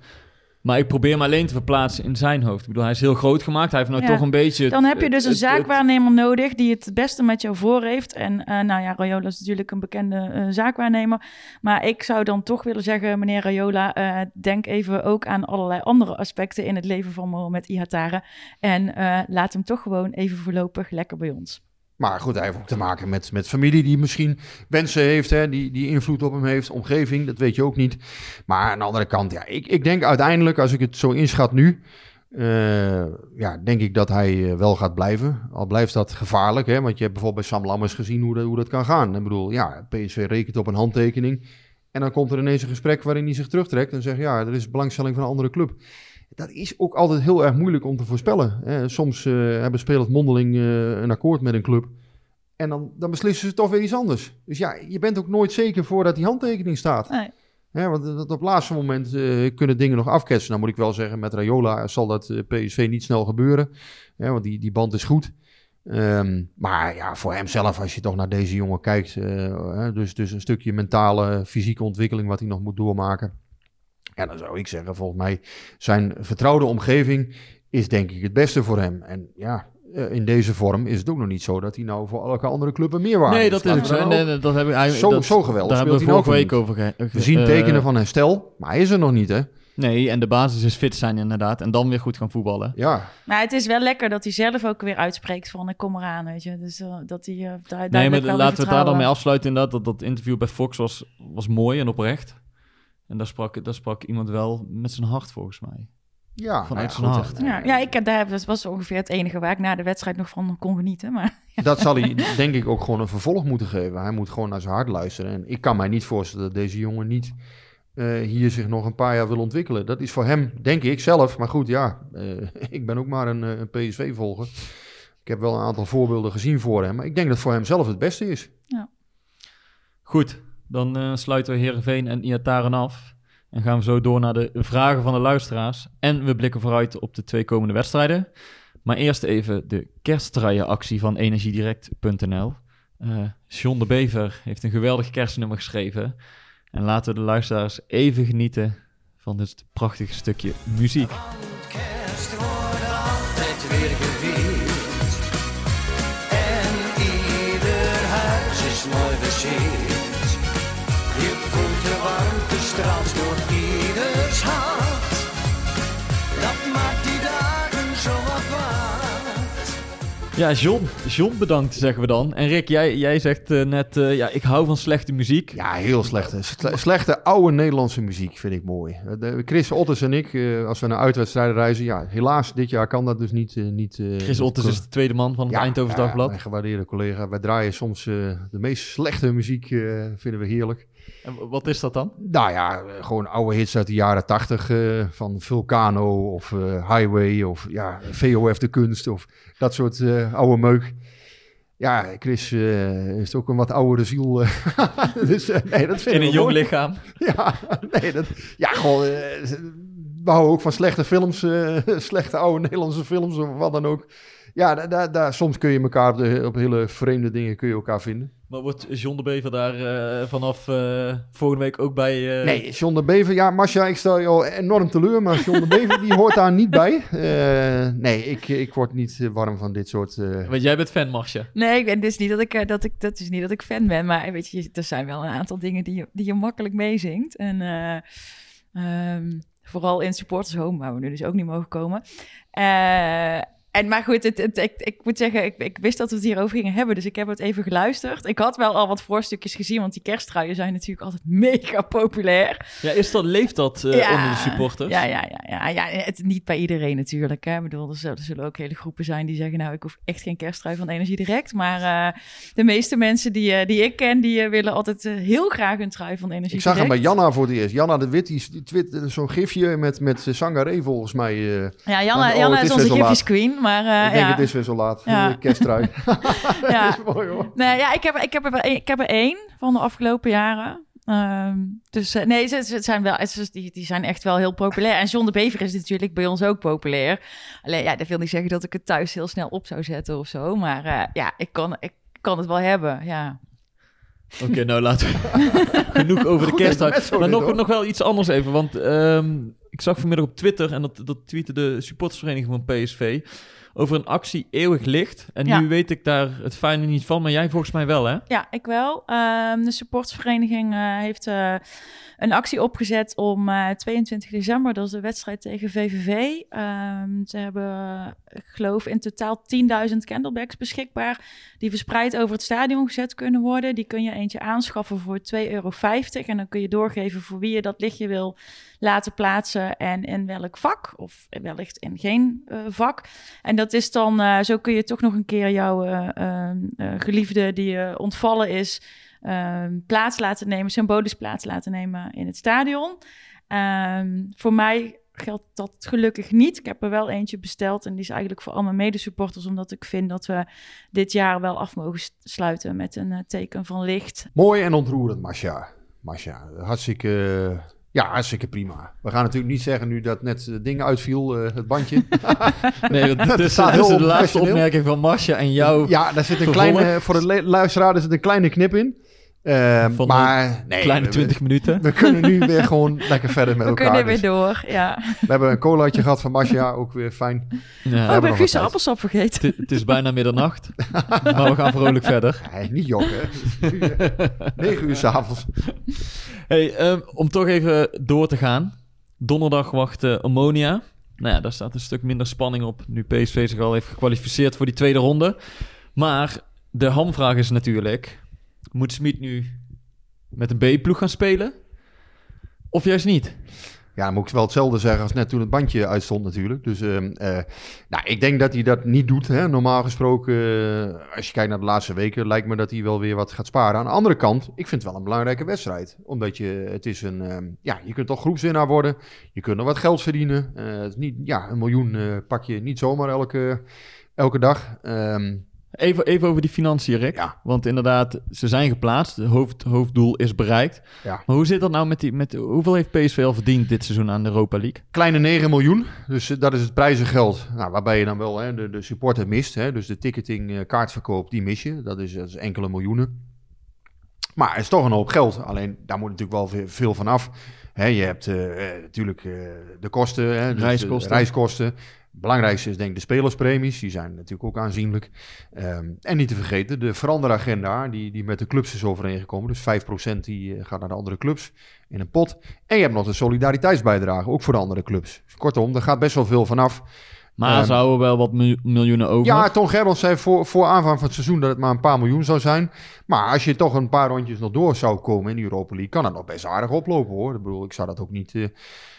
Maar ik probeer me alleen te verplaatsen in zijn hoofd. Ik bedoel, hij is heel groot gemaakt. Hij heeft nou Ja. toch een beetje... Dan heb je dus een zaakwaarnemer nodig die het beste met jou voor heeft. En eh, nou ja, Rayola is natuurlijk een bekende eh, zaakwaarnemer. Maar ik zou dan toch willen zeggen, meneer Rayola, eh, denk even ook aan allerlei andere aspecten in het leven van Mohamed Ihatare. En laat hem toch gewoon even voorlopig lekker bij ons. Maar goed, hij heeft ook te maken met, met familie die misschien wensen heeft, hè, die, die invloed op hem heeft, omgeving, dat weet je ook niet. Maar aan de andere kant, ja, ik, ik denk uiteindelijk, als ik het zo inschat nu, eh, ja, denk ik dat hij eh, wel gaat blijven. Al blijft dat gevaarlijk, hè, want je hebt bijvoorbeeld bij Sam Lammers gezien hoe dat, hoe dat kan gaan. Ik bedoel, ja, PSV rekent op een handtekening en dan komt er ineens een gesprek waarin hij zich terugtrekt en zegt, ja, er is belangstelling van een andere club. Dat is ook altijd heel erg moeilijk om te voorspellen. Hè. Soms eh, hebben spelers mondeling eh, een akkoord met een club. En dan, dan beslissen ze toch weer iets anders. Dus ja, je bent ook nooit zeker voordat die handtekening staat. Nee. Hè, want dat op het laatste moment eh, kunnen dingen nog afketsen. Nou moet ik wel zeggen, met Rayola zal dat PSV niet snel gebeuren. Hè, want die, die band is goed. Ehm, maar ja, voor hemzelf, als je toch naar deze jongen kijkt. dus, dus een stukje mentale, fysieke ontwikkeling wat hij nog moet doormaken. Ja, dan zou ik zeggen, volgens mij zijn vertrouwde omgeving is denk ik het beste voor hem. En ja, eh, in deze vorm is het ook nog niet zo dat hij nou voor elke andere club een meerwaarde Nee, dat is Nee, ook- nee, dat heb ik eigenlijk... Zo- dat, zo geweldig Daar hebben we speelt hij vorige nou week over... ge- We zien eh, tekenen van herstel, maar hij is er nog niet, hè? Nee, en de basis is fit zijn inderdaad. En dan weer goed gaan voetballen. Ja, Maar het is wel lekker dat hij zelf ook weer uitspreekt van ik kom eraan, weet je. Dus eh, dat hij uh, Nee, duidelijk maar laten we het daar dan mee afsluiten inderdaad. Dat, dat interview bij Fox was, was mooi en oprecht. En daar sprak, daar sprak iemand wel met zijn hart volgens mij. ja Vanuit nou ja, zijn goed, hart. Ja, ja, ik heb daar, dat was ongeveer het enige waar ik na de wedstrijd nog van kon genieten. Maar Dat zal hij denk ik ook gewoon een vervolg moeten geven. Hij moet gewoon naar zijn hart luisteren. En ik kan mij niet voorstellen dat deze jongen niet eh, hier zich nog een paar jaar wil ontwikkelen. Dat is voor hem, denk ik zelf. Maar goed, ja, eh, ik ben ook maar een, eh, een PSV-volger. Ik heb wel een aantal voorbeelden gezien voor hem. Maar ik denk dat het voor hem zelf het beste is. Goed, dan eh, sluiten we Heerenveen en Iataren af. En gaan we zo door naar de vragen van de luisteraars. En we blikken vooruit op de twee komende wedstrijden. Maar eerst even de kerstdraaienactie van energiedirect.nl. Eh John de Bever heeft een geweldig kerstnummer geschreven. En laten we de luisteraars even genieten van dit prachtige stukje muziek. Straalt door ieders hart. Dat maakt die dagen zo wat waard. Ja, John. John bedankt, zeggen we dan. En Rick, jij, jij zegt eh, net, eh, ja, ik hou van slechte muziek. Ja, heel slechte. Sle- slechte oude Nederlandse muziek vind ik mooi. De- Chris Otters en ik, eh, als we naar uitwedstrijden reizen... Ja, helaas, dit jaar kan dat dus niet... niet eh, Chris Otters is de tweede man van het Eindhovens ja, Dagblad. mijn gewaardeerde collega. Wij draaien soms eh, de meest slechte muziek, eh, vinden we heerlijk. En wat is dat dan? Nou ja, gewoon oude hits uit de jaren tachtig. eh, van Vulcano of eh, Highway of ja, VOF de Kunst of dat soort eh, oude meuk. Ja, Chris heeft ook een wat oudere ziel. dus nee, dat vind In een jong mooi. lichaam. Ja, nee, dat, ja, gewoon we houden ook van slechte films, slechte oude Nederlandse films of wat dan ook. Ja, daar, daar, daar- soms kun je elkaar op, de, op hele vreemde dingen kun je elkaar vinden. Maar wordt John de Bever daar eh, vanaf eh, volgende week ook bij... eh, Nee, John de Bever, ja, Masha, ik stel je al enorm teleur, maar John de Bever die hoort daar niet bij. Eh, nee, ik, ik word niet warm van dit soort... eh, Want jij bent fan, Marcia. Nee, ik ben dus niet dat ik, dat ik, dat is niet dat ik fan ben, maar weet je, er zijn wel een aantal dingen die je, die je makkelijk meezingt. En eh, ehm, vooral in Supporters Home, waar we nu dus ook niet mogen komen. Eh, en maar goed, het, het- ik, ik moet zeggen, ik, ik wist dat we het hierover gingen hebben, dus ik heb het even geluisterd. Ik had wel al wat voorstukjes gezien, want die kersttruien zijn natuurlijk altijd mega populair. Ja, is dat, leeft dat eh, Ja. onder de supporters? Ja, ja, ja, ja, ja. Het, niet bij iedereen natuurlijk. Hè. Ik bedoel, er zullen, er zullen ook hele groepen zijn die zeggen... nou, ik hoef echt geen kersttrui van Energie Direct. Maar eh, de meeste mensen die, eh, die ik ken... die willen altijd heel graag een trui van Energie ik zag hem Direct. bij Janna voor het eerst. Janna de Wit, die, twitterde zo'n gifje met, met Sangaré volgens mij. eh. Ja, Janna, Oh, Janna is is onze gifjes queen. Maar eh, ik denk ja. het is weer zo laat. Ja. Kersttrui. ja. dat is mooi hoor. Nee, ja, ik heb, ik, heb er, één- ik heb er één van de afgelopen jaren. Ehm, dus eh, nee, ze, ze zijn wel, ze- die, die zijn echt wel heel populair. En John de Bever is natuurlijk bij ons ook populair. Alleen ja, dat wil niet zeggen dat ik het thuis heel snel op zou zetten of zo. Maar eh, ja, ik kan, ik kan het wel hebben, ja. Oké, nou laten we genoeg over de intermezzo Maar nog, hoor. nog wel iets anders even, want ehm, ik zag vanmiddag op Twitter, en dat, dat tweette de supportersvereniging van PSV, over een actie Eeuwig Licht. En Ja. nu weet ik daar het fijne niet van, maar jij volgens mij wel, hè? Ja, ik wel. Ehm, de supportsvereniging eh, heeft eh, een actie opgezet om eh, 22 december, dat is de wedstrijd tegen VVV. Ehm, ze hebben, ik geloof, in totaal 10.000 candlebags beschikbaar, die verspreid over het stadion gezet kunnen worden. Die kun je eentje aanschaffen voor 2,50 euro. En dan kun je doorgeven voor wie je dat lichtje wil laten plaatsen en in welk vak, of wellicht in geen eh, vak. En dat is dan, eh, zo kun je toch nog een keer jouw eh, ehm, eh, geliefde die je ontvallen is, ehm, plaats laten nemen, symbolisch plaats laten nemen in het stadion. Ehm, voor mij geldt dat gelukkig niet. Ik heb er wel eentje besteld en die is eigenlijk voor al mijn medesupporters, omdat ik vind dat we dit jaar wel af mogen sluiten met een teken van licht. Mooi en ontroerend, Masha. Masha, hartstikke, ja, hartstikke prima. We gaan natuurlijk niet zeggen nu dat net het ding uitviel, eh, het bandje. Nee, dat is, staat is de laatste opmerking van Marcia en jou. Ja, daar zit een Vervolg. kleine, voor de luisteraar er zit een kleine knip in. Eh, Van maar nee, Kleine we- 20 minuten. We, kunnen nu weer gewoon lekker verder met We elkaar. kunnen weer dus door, ja. we hebben een colaatje gehad van Masha, ook weer fijn. Ja, Oh, ik ben Guus appelsap vergeten. het, is bijna middernacht, maar we gaan vrolijk verder. Nee, niet jokken. hè. 9 uur s'avonds. Hey, ehm, om toch even door te gaan. Donderdag wacht eh, Ammonia. Nou ja, daar staat een stuk minder spanning op. Nu PSV zich al heeft gekwalificeerd voor die tweede ronde. Maar de hamvraag is natuurlijk... Moet Smit nu met een B-ploeg gaan spelen? Of juist niet? Ja, dan moet ik wel hetzelfde zeggen als net toen het bandje uitstond natuurlijk. Dus ehm, eh, nou, ik denk dat hij dat niet doet. Hè. Normaal gesproken, eh, als je kijkt naar de laatste weken, lijkt me dat hij wel weer wat gaat sparen. Aan de andere kant, ik vind het wel een belangrijke wedstrijd. Omdat je, het is een, ehm, ja, je kunt toch groepswinnaar worden. Je kunt nog wat geld verdienen. Eh, het is niet, ja, een miljoen pak je niet zomaar elke, elke dag. Ehm, Even, even over die financiën, Rick. Ja. Want inderdaad, ze zijn geplaatst. Het hoofd, hoofddoel is bereikt. ja. Maar hoe zit dat nou met die... Met, hoeveel heeft PSV al verdiend dit seizoen aan de Europa League? Kleine 9 miljoen, dus eh, dat is het prijzengeld. Nou, waarbij je dan wel hè, de, de supporter mist. Hè, dus de ticketing, eh, kaartverkoop, die mis je. Dat is, dat is enkele miljoenen. Maar het is toch een hoop geld. Alleen daar moet natuurlijk wel veel, van af. Je hebt eh, natuurlijk de kosten, hè, dus de Reiskosten. Belangrijkste is denk ik de spelerspremies. Die zijn natuurlijk ook aanzienlijk. Ehm, en niet te vergeten de veranderagenda die, die met de clubs is overeengekomen. Dus 5% die eh, gaat naar de andere clubs in een pot. En je hebt nog de solidariteitsbijdrage, ook voor de andere clubs. Dus kortom, er gaat best wel veel vanaf. Maar Ehm, ze houden wel wat miljo- miljoenen over. Ja, Ton Gerbrands zei voor, voor aanvang van het seizoen dat het maar een paar miljoen zou zijn. Maar als je toch een paar rondjes nog door zou komen in de Europa League, kan het nog best aardig oplopen hoor. Ik bedoel, ik zou dat ook niet... eh,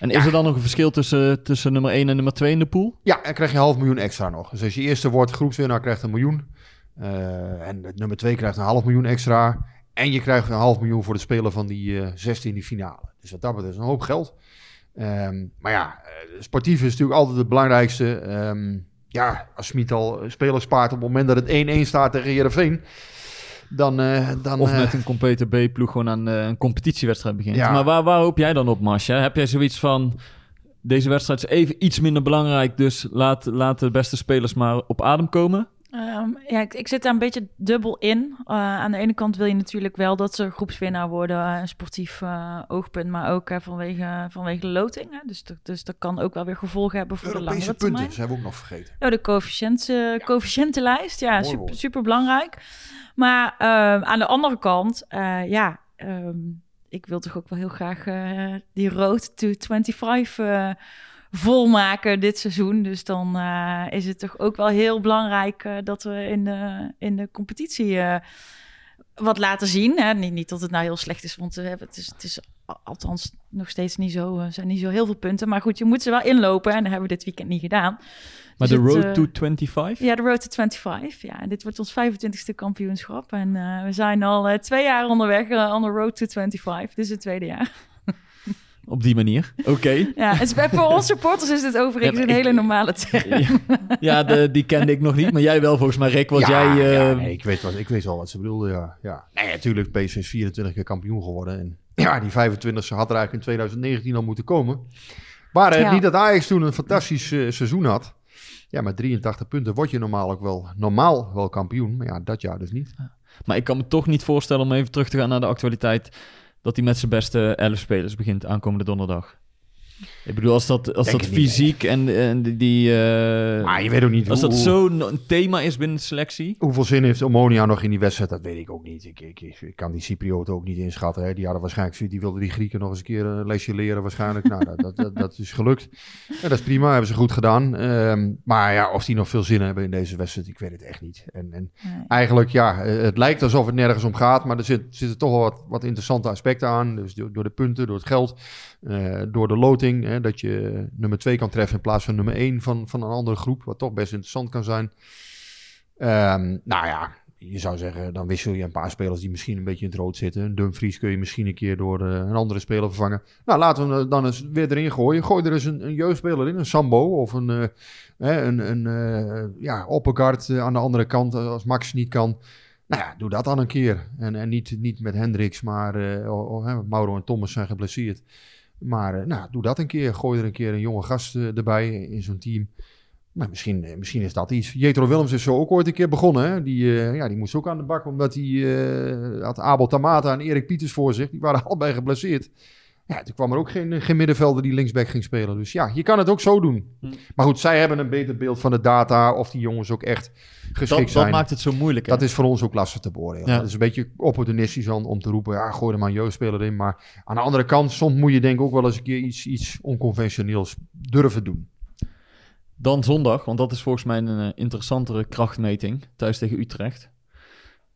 En is er dan nog een verschil tussen, tussen nummer 1 en nummer 2 in de pool? Ja, dan krijg je een half miljoen extra nog. Dus als je eerste wordt, groepswinnaar krijgt een miljoen. Eh, en het nummer twee krijgt een half miljoen extra. En je krijgt een half miljoen voor de speler van die eh 16 in die finale. Dus wat dat betreft is een hoop geld. Ehm, maar ja, eh, sportief is natuurlijk altijd het belangrijkste. Ehm, ja, als Smit al spelers spaart op het moment dat het 1-1 staat tegen Heerenveen... Dan, eh, dan, Of eh, met een complete B-ploeg gewoon aan een competitiewedstrijd begint. Ja. Maar waar, waar hoop jij dan op, Masha? Heb jij zoiets van... deze wedstrijd is even iets minder belangrijk, dus laat, laat de beste spelers maar op adem komen. Ehm, ja, ik, ik zit daar een beetje dubbel in. Eh, aan de ene kant wil je natuurlijk wel dat ze groepswinnaar worden, eh, een sportief eh, oogpunt, maar ook vanwege, vanwege de loting. Hè. Dus, dat- dus dat kan ook wel weer gevolgen hebben voor de Europese langere punten, termijn. ze hebben we ook nog vergeten. Oh, de coëfficiënt, coëfficiëntenlijst. Ja, Mooi super, super belangrijk. Maar ehm, aan de andere kant, ja, ehm, ik wil toch ook wel heel graag die road to 25 eh, volmaken dit seizoen. Dus dan eh, is het toch ook wel heel belangrijk eh, dat we in de, in de competitie eh, wat laten zien. Hè? Niet, niet dat het nou heel slecht is, want we hebben, het, is, het is al- althans nog steeds niet zo, zijn niet zo heel veel punten. Maar goed, je moet ze wel inlopen en dat hebben we dit weekend niet gedaan. Maar Dus de road to 25? ja, de Road to 25. Ja, en dit wordt ons 25ste kampioenschap. En we zijn al twee jaar onderweg on the Road to 25. Dit is het tweede jaar. Op die manier. Oké. Ja, het is, voor ons supporters is dit overigens Ja, een hele normale term. Ja, ja de, die kende ik nog niet, maar jij wel volgens mij, Rick. Want ja, jij... ja, eh, nee, ik, weet wat, ik weet wel wat ze bedoelde, ja. ja. Nee, natuurlijk, PSV is 24 keer kampioen geworden. En ja, die 25 had er eigenlijk in 2019 al moeten komen. Maar eh, Ja. niet dat Ajax toen een fantastisch eh, seizoen had. Ja, met 83 punten word je normaal ook wel, normaal wel kampioen. Maar ja, dat jaar dus niet. Maar ik kan me toch niet voorstellen om even terug te gaan naar de actualiteit. Dat hij met zijn beste 11 spelers begint aankomende donderdag. Ik bedoel, als dat, als Denk dat niet, fysiek en, en die. eh, Maar je weet ook niet als hoe, dat zo'n een thema is binnen de selectie. hoeveel zin heeft Omonia nog in die wedstrijd. Dat weet ik ook niet. Ik, ik, ik, ik kan die Cyprioten ook niet inschatten. Hè. Die hadden waarschijnlijk, die wilden die Grieken nog eens een keer een lesje leren waarschijnlijk. nou, dat, dat, dat, dat is gelukt. Ja, dat is prima, hebben ze goed gedaan. Ehm, maar ja, of die nog veel zin hebben in deze wedstrijd, ik weet het echt niet. En, en Nee. eigenlijk, ja, eh, het lijkt alsof het nergens om gaat, maar er zit, zitten toch wel wat, wat interessante aspecten aan. Dus door, door de punten, door het geld, eh, door de loting, dat je nummer 2 kan treffen in plaats van nummer 1 van, van een andere groep, wat toch best interessant kan zijn. Ehm, nou ja, je zou zeggen, dan wissel je een paar spelers die misschien een beetje in het rood zitten. Een Dumfries kun je misschien een keer door eh, een andere speler vervangen. Nou, laten we hem dan eens weer erin gooien. Gooi er eens een, een jeugdspeler in, een Sambo of een, eh, hè, een, een eh, ja, Oppegaard eh, aan de andere kant eh, als Max niet kan. Nou ja, doe dat dan een keer. En, en niet, niet met Hendricks, maar eh, hè, Mauro en Thomas zijn geblesseerd. Maar eh, nou, doe dat een keer. Gooi er een keer een jonge gast eh, erbij in zo'n team. Misschien, eh, misschien is dat iets. Jetro Willems is zo ook ooit een keer begonnen. Hè? Die, ja, die moest ook aan de bak, omdat hij had Abel Tamata en Erik Pieters voor zich. Die waren allebei geblesseerd. Ja, toen kwam er ook geen, geen middenvelder die linksback ging spelen. Dus ja, je kan het ook zo doen. Hm. Maar goed, zij hebben een beter beeld van de data. Of die jongens ook echt geschikt Dat, dat zijn. maakt het zo moeilijk. hè? Dat is voor ons ook lastig te beoordelen. Ja. Het is een beetje opportunistisch om, om te roepen, ja, gooi er maar een jeugdspeler in. Maar aan de andere kant, soms moet je denk ik ook wel eens een keer iets, iets onconventioneels durven doen. Dan zondag, want dat is volgens mij een eh, interessantere krachtmeting thuis tegen Utrecht.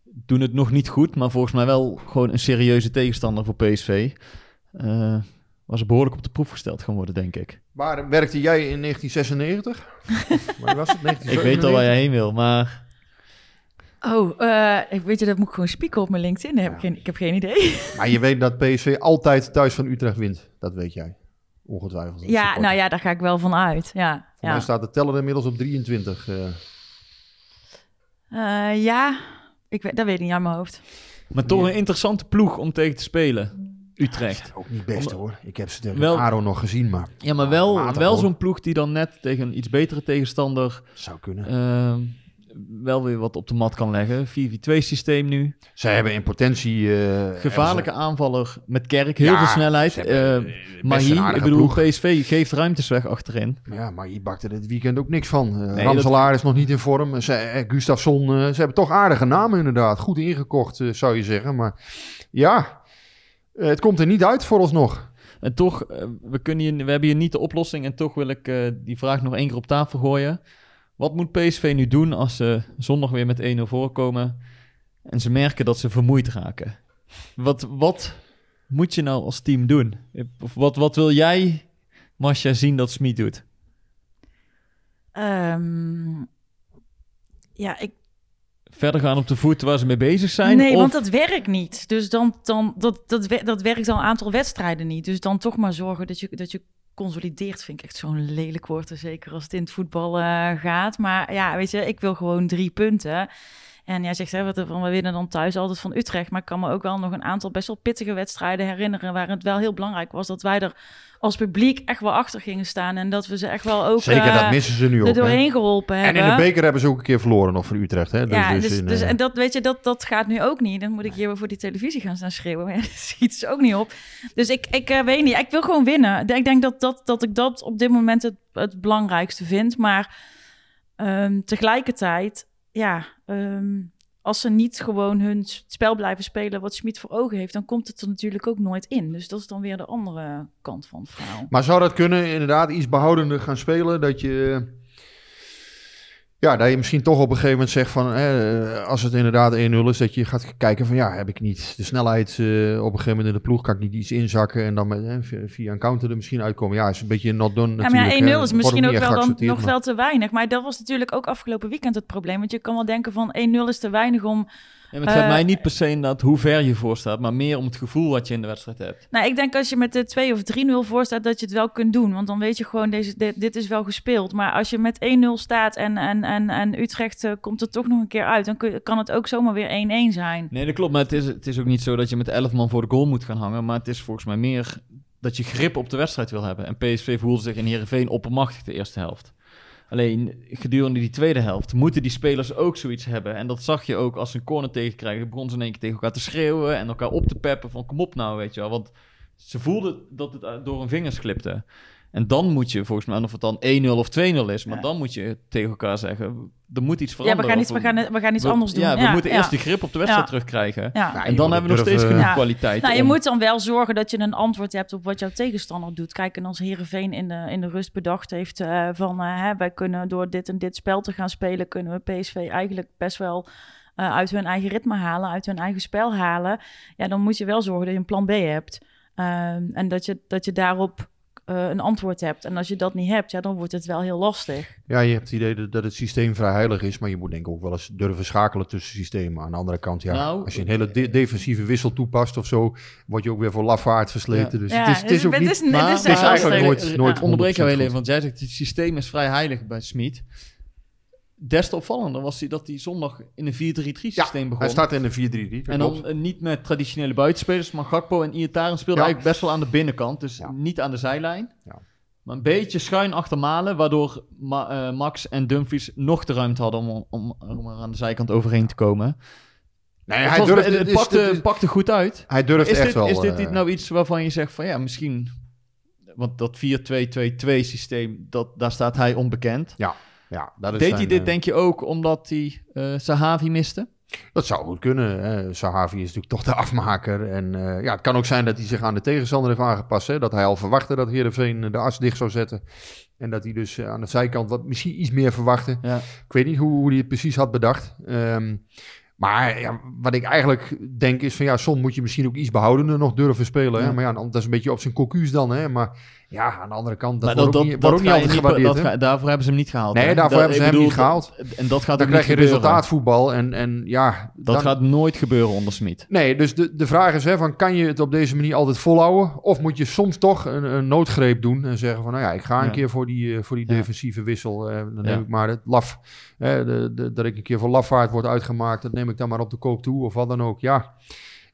Doen het nog niet goed, maar volgens mij wel gewoon een serieuze tegenstander voor PSV. Eh was behoorlijk op de proef gesteld gaan worden, denk ik. Waar werkte jij in 1996? Of waar was het? Ik weet al waar jij heen wil, maar Oh, eh, ik weet je, dat moet ik gewoon spieken op mijn LinkedIn. Daar heb ik, geen, ik heb geen idee. Maar je weet dat PSV altijd thuis van Utrecht wint. Dat weet jij. Ongetwijfeld. Ja, nou ja, daar ga ik wel van uit. Ja, Voor ja. mij staat de teller inmiddels op 23. eh. Eh, ja. Ik weet, dat weet ik niet aan mijn hoofd. Maar toch een interessante ploeg om tegen te spelen. Utrecht. Ook niet best hoor. Ik heb ze tegen Wel- Aro nog gezien, maar Ja, maar wel, wel zo'n ploeg die dan net tegen een iets betere tegenstander zou kunnen. ehm, wel weer wat op de mat kan leggen. 4-4-2 systeem nu. Zij hebben in potentie... eh, Gevaarlijke aanvaller met Kerk. Heel Ja, veel snelheid. hebben, Eh, maar hier, ik bedoel, ploeg. PSV geeft ruimtes weg achterin. Ja, maar je bakte dit weekend ook niks van. Uh, Nee, Ramselaar is nog niet in vorm. Ze, Gustafsson, ze hebben toch aardige namen inderdaad. Goed ingekocht, zou je zeggen. Maar ja, het komt er niet uit vooralsnog. En toch, eh, we, kunnen hier, we hebben hier niet de oplossing. En toch wil ik eh, die vraag nog één keer op tafel gooien. Wat moet PSV nu doen als ze zondag weer met 1-0 voorkomen en ze merken dat ze vermoeid raken? Wat, wat moet je nou als team doen? Of wat, wat wil jij, Masja, zien dat Smit doet? Ehm, ja, ik, Verder gaan op de voet waar ze mee bezig zijn? nee, of- want dat werkt niet. Dus dan, dan dat, dat, dat werkt al een aantal wedstrijden niet. Dus dan toch maar zorgen dat je, dat je consolideert, vind ik echt zo'n lelijk woord. Zeker als het in het voetbal eh, gaat. Maar ja, weet je, ik wil gewoon drie punten. En jij zegt, hè, wat, van, we winnen dan thuis altijd van Utrecht. Maar ik kan me ook wel nog een aantal best wel pittige wedstrijden herinneren... waar het wel heel belangrijk was dat wij er als publiek echt wel achter gingen staan. En dat we ze echt wel ook Zeker, eh, dat missen ze nu er ook. hè. doorheen geholpen En hebben. in de beker hebben ze ook een keer verloren nog van Utrecht. Hè? ja, dus, dus, in, dus, eh, en dat, weet je, dat, dat gaat nu ook niet. Dan moet ik hier weer voor die televisie gaan staan schreeuwen. Maar ja, dat schiet dus ook niet op. Dus ik, ik eh, weet niet. Ik wil gewoon winnen. Ik denk dat, dat, dat ik dat op dit moment het, het belangrijkste vind. Maar ehm, tegelijkertijd, ja, ehm, als ze niet gewoon hun spel blijven spelen wat Smit voor ogen heeft, dan komt het er natuurlijk ook nooit in. Dus dat is dan weer de andere kant van het verhaal. Maar zou dat kunnen, inderdaad, iets behoudender gaan spelen? Dat je, ja, dat je misschien toch op een gegeven moment zegt van, eh, als het inderdaad 1-0 is, dat je gaat kijken van, ja, heb ik niet de snelheid eh, op een gegeven moment in de ploeg, kan ik niet iets inzakken en dan met, eh, via- een counter er misschien uitkomen. Ja, is een beetje not done Ja, maar natuurlijk. ja, hè. 1-0 is misschien ook wel dan nog maar- wel te weinig. Maar dat was natuurlijk ook afgelopen weekend het probleem. Want je kan wel denken van 1-0 is te weinig om... Ja, maar het gaat Eh, mij niet per se inderdaad hoe ver je voor staat, maar meer om het gevoel wat je in de wedstrijd hebt. Nou, ik denk als je met de 2 of 3-0 voor staat, dat je het wel kunt doen. Want dan weet je gewoon, deze, dit, dit is wel gespeeld. Maar als je met 1-0 staat en, en, en, en Utrecht eh, komt er toch nog een keer uit... dan kun, kan het ook zomaar weer 1-1 zijn. Nee, dat klopt. Maar het is, het is ook niet zo dat je met 11 man voor de goal moet gaan hangen. Maar het is volgens mij meer dat je grip op de wedstrijd wil hebben. En PSV voelde zich in Heerenveen oppermachtig de eerste helft. Alleen gedurende die tweede helft moeten die spelers ook zoiets hebben. En dat zag je ook als ze een corner tegenkrijgen. Begonnen ze in één keer tegen elkaar te schreeuwen en elkaar op te peppen van kom op nou, weet je wel. Want ze voelden dat het uit- door hun vingers glipte. En dan moet je volgens mij, of het dan 1-0 of 2-0 is, maar Ja. dan moet je tegen elkaar zeggen, er moet iets Ja, veranderen. we gaan iets, we gaan, we gaan iets we- anders doen. Ja, we moeten ja. eerst die grip op de wedstrijd Ja. terugkrijgen. Ja. Ja, En je dan moet hebben we nog steeds genoeg Ja. kwaliteit. Nou, je om- moet dan wel zorgen dat je een antwoord hebt op wat jouw tegenstander doet. Kijk, en als Heerenveen in de, in de rust bedacht heeft eh, van... eh, hè, wij kunnen door dit en dit spel te gaan spelen... kunnen we PSV eigenlijk best wel eh, uit hun eigen ritme halen... uit hun eigen spel halen. Ja, dan moet je wel zorgen dat je een plan B hebt. Ehm, en dat je, dat je daarop eh, een antwoord hebt. En als je dat niet hebt, ja, dan wordt het wel heel lastig. Ja, je hebt het idee dat, het systeem vrij heilig is, maar je moet denk ik ook wel eens durven schakelen tussen systemen. Aan de andere kant, ja, Nou, als je een hele de- defensieve wissel toepast of zo, word je ook weer voor lafaard versleten. Ja. Dus ja, het is, het is ook het niet... is, het is maar echt eigenlijk lastig. nooit- nooit Ik onderbreek jou heel 100% even, want jij zegt het systeem is vrij heilig bij Smit. Des te opvallender was hij dat hij zondag in een 4-3-3 systeem begon. Hij start in de 4-3-3, dat en dan eh, niet met traditionele buitenspelers, maar Gakpo en Iataren speelden Ja. eigenlijk best wel aan de binnenkant. Dus Ja. niet aan de zijlijn. Ja. Maar een beetje schuin achter Malen, waardoor Ma- eh, Max en Dumfries nog de ruimte hadden om, om, om er aan de zijkant overheen te komen. Nee, Het, hij was- durft, het, pakte, is- pakte goed uit. hij durft Is echt dit, wel... is dit eh, nou iets waarvan je zegt van ja, misschien... Want dat 4-2-2-2 systeem, dat, daar staat hij onbekend. ja, dat is Deed zijn, hij dit eh, denk je ook omdat hij eh Sahavi miste? Dat zou goed kunnen. Hè. Sahavi is natuurlijk toch de afmaker. En eh, ja, het kan ook zijn dat hij zich aan de tegenstander heeft aangepast. Hè. Dat hij al verwachtte dat Heerenveen de as dicht zou zetten. En dat hij dus aan de zijkant wat misschien iets meer verwachtte. Ja. Ik weet niet hoe, hoe hij het precies had bedacht. Ehm, maar ja, wat ik eigenlijk denk is van ja, soms moet je misschien ook iets behoudender nog durven spelen. Hè? Ja. Maar ja, dat is een beetje op zijn cocuus dan. Hè? Maar ja, aan de andere kant, dat Maar wordt ook niet, wordt ook niet altijd niet- gewaardeerd. dat ga- daarvoor hebben ze hem niet gehaald. Nee, hè? daarvoor Dat- hebben ze hem niet gehaald. En dat gaat Dan krijg je gebeuren. resultaatvoetbal. En, en ja, Dat dan- gaat nooit gebeuren onder Smit. Nee, dus de, de vraag is: hè, van, kan je het op deze manier altijd volhouden? Of moet je soms toch een, een noodgreep doen en zeggen: van nou ja, ik ga een Ja. keer voor die, eh, voor die Ja. defensieve wissel. eh, dan neem Ja. ik maar het laf. de, de, dat ik een keer voor lafaard word uitgemaakt, dat neem ik dan maar op de koop toe of wat dan ook. Ja,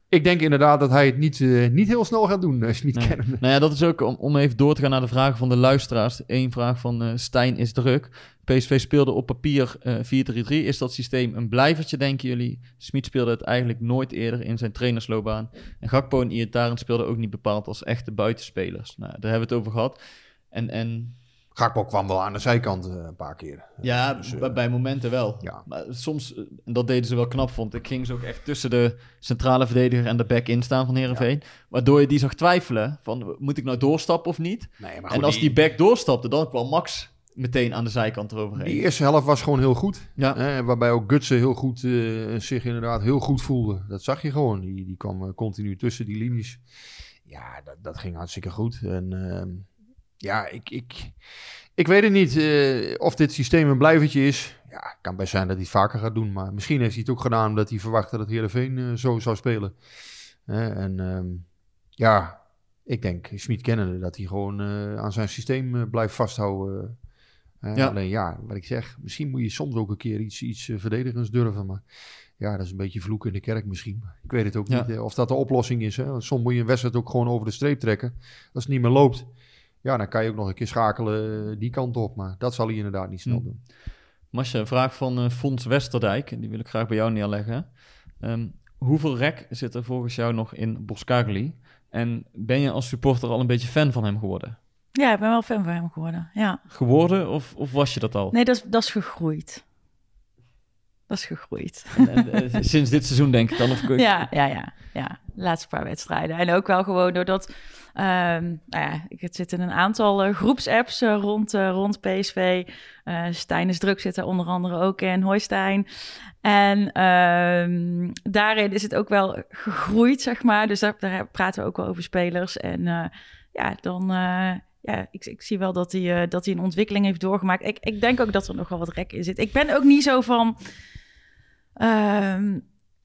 ik denk inderdaad dat hij het niet, eh, niet heel snel gaat doen, niet Nee. kennen. Nou ja, dat is ook om, om even door te gaan naar de vragen van de luisteraars. Eén vraag van eh, Stijn is druk. PSV speelde op papier eh 4-3-3. Is dat systeem een blijvertje, denken jullie? Smit speelde het eigenlijk nooit eerder in zijn trainersloopbaan. En Gakpo en Iataren speelden ook niet bepaald als echte buitenspelers. Nou, daar hebben we het over gehad. En, en Gakpo kwam wel aan de zijkant eh, een paar keer. ja, Dus, eh, bij, bij momenten wel. ja. Maar soms, eh, en dat deden ze wel knap, vond ik, gingen ze ook echt tussen de centrale verdediger en de back in staan van Heerenveen. Waardoor je die zag twijfelen van, moet ik nou doorstappen of niet? Nee, maar en als die back doorstapte, dan kwam Max meteen aan de zijkant eroverheen. Die eerste helft was gewoon heel goed. Ja. Hè, waarbij ook Gutsen heel goed, zich inderdaad heel goed voelde. Dat zag je gewoon. Die, die kwam continu tussen die linies. Ja, dat, dat ging hartstikke goed. En ehm, ja, ik, ik, ik weet het niet eh, of dit systeem een blijvertje is. Ja, het kan best zijn dat hij het vaker gaat doen. Maar misschien heeft hij het ook gedaan omdat hij verwachtte dat Heerenveen eh zo zou spelen. En ehm, ja, ik denk, Smit kennende, dat hij gewoon eh, aan zijn systeem blijft vasthouden. Ja. Alleen ja, wat ik zeg, misschien moet je soms ook een keer iets, iets verdedigends durven. Maar Ja, dat is een beetje vloek in de kerk misschien. Ik weet het ook Ja. niet of dat de oplossing is. Hè? Want Soms moet je een wedstrijd ook gewoon over de streep trekken. Als het niet meer loopt, ja, dan kan je ook nog een keer schakelen eh, die kant op. Maar dat zal hij inderdaad niet snel Hm. doen. Masje, een vraag van eh Fons Westerdijk. Die wil ik graag bij jou neerleggen. Ehm, hoeveel rek zit er volgens jou nog in Boskagli? En ben je als supporter al een beetje fan van hem geworden? Ja, ik ben wel fan van hem geworden. Ja. Geworden of, of was je dat al? Nee, dat is, dat is gegroeid. Dat is gegroeid. En, en, eh, sinds dit seizoen denk ik dan? Of, Ja, ja, ja, ja. De laatste paar wedstrijden. En ook wel gewoon doordat... ehm nou ja, ik het zit in een aantal eh, groepsapps eh, rond, rond PSV. Stijn is druk zit er onder andere ook in. Hoi Stijn. En ehm, daarin is het ook wel gegroeid, zeg maar. Dus daar, daar praten we ook wel over spelers. En ja, dan... ja, ik, ik zie wel dat hij, eh, dat hij een ontwikkeling heeft doorgemaakt. Ik, ik denk ook dat er nog wel wat rek in zit. Ik ben ook niet zo van ehm,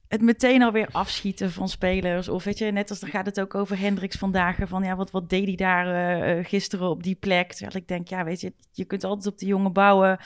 het meteen alweer afschieten van spelers. Of weet je, net als dan gaat het ook over Hendricks vandaag. Van ja, wat, wat deed hij daar eh, eh, gisteren op die plek? Terwijl ik denk, ja, weet je, je kunt altijd op de jongen bouwen.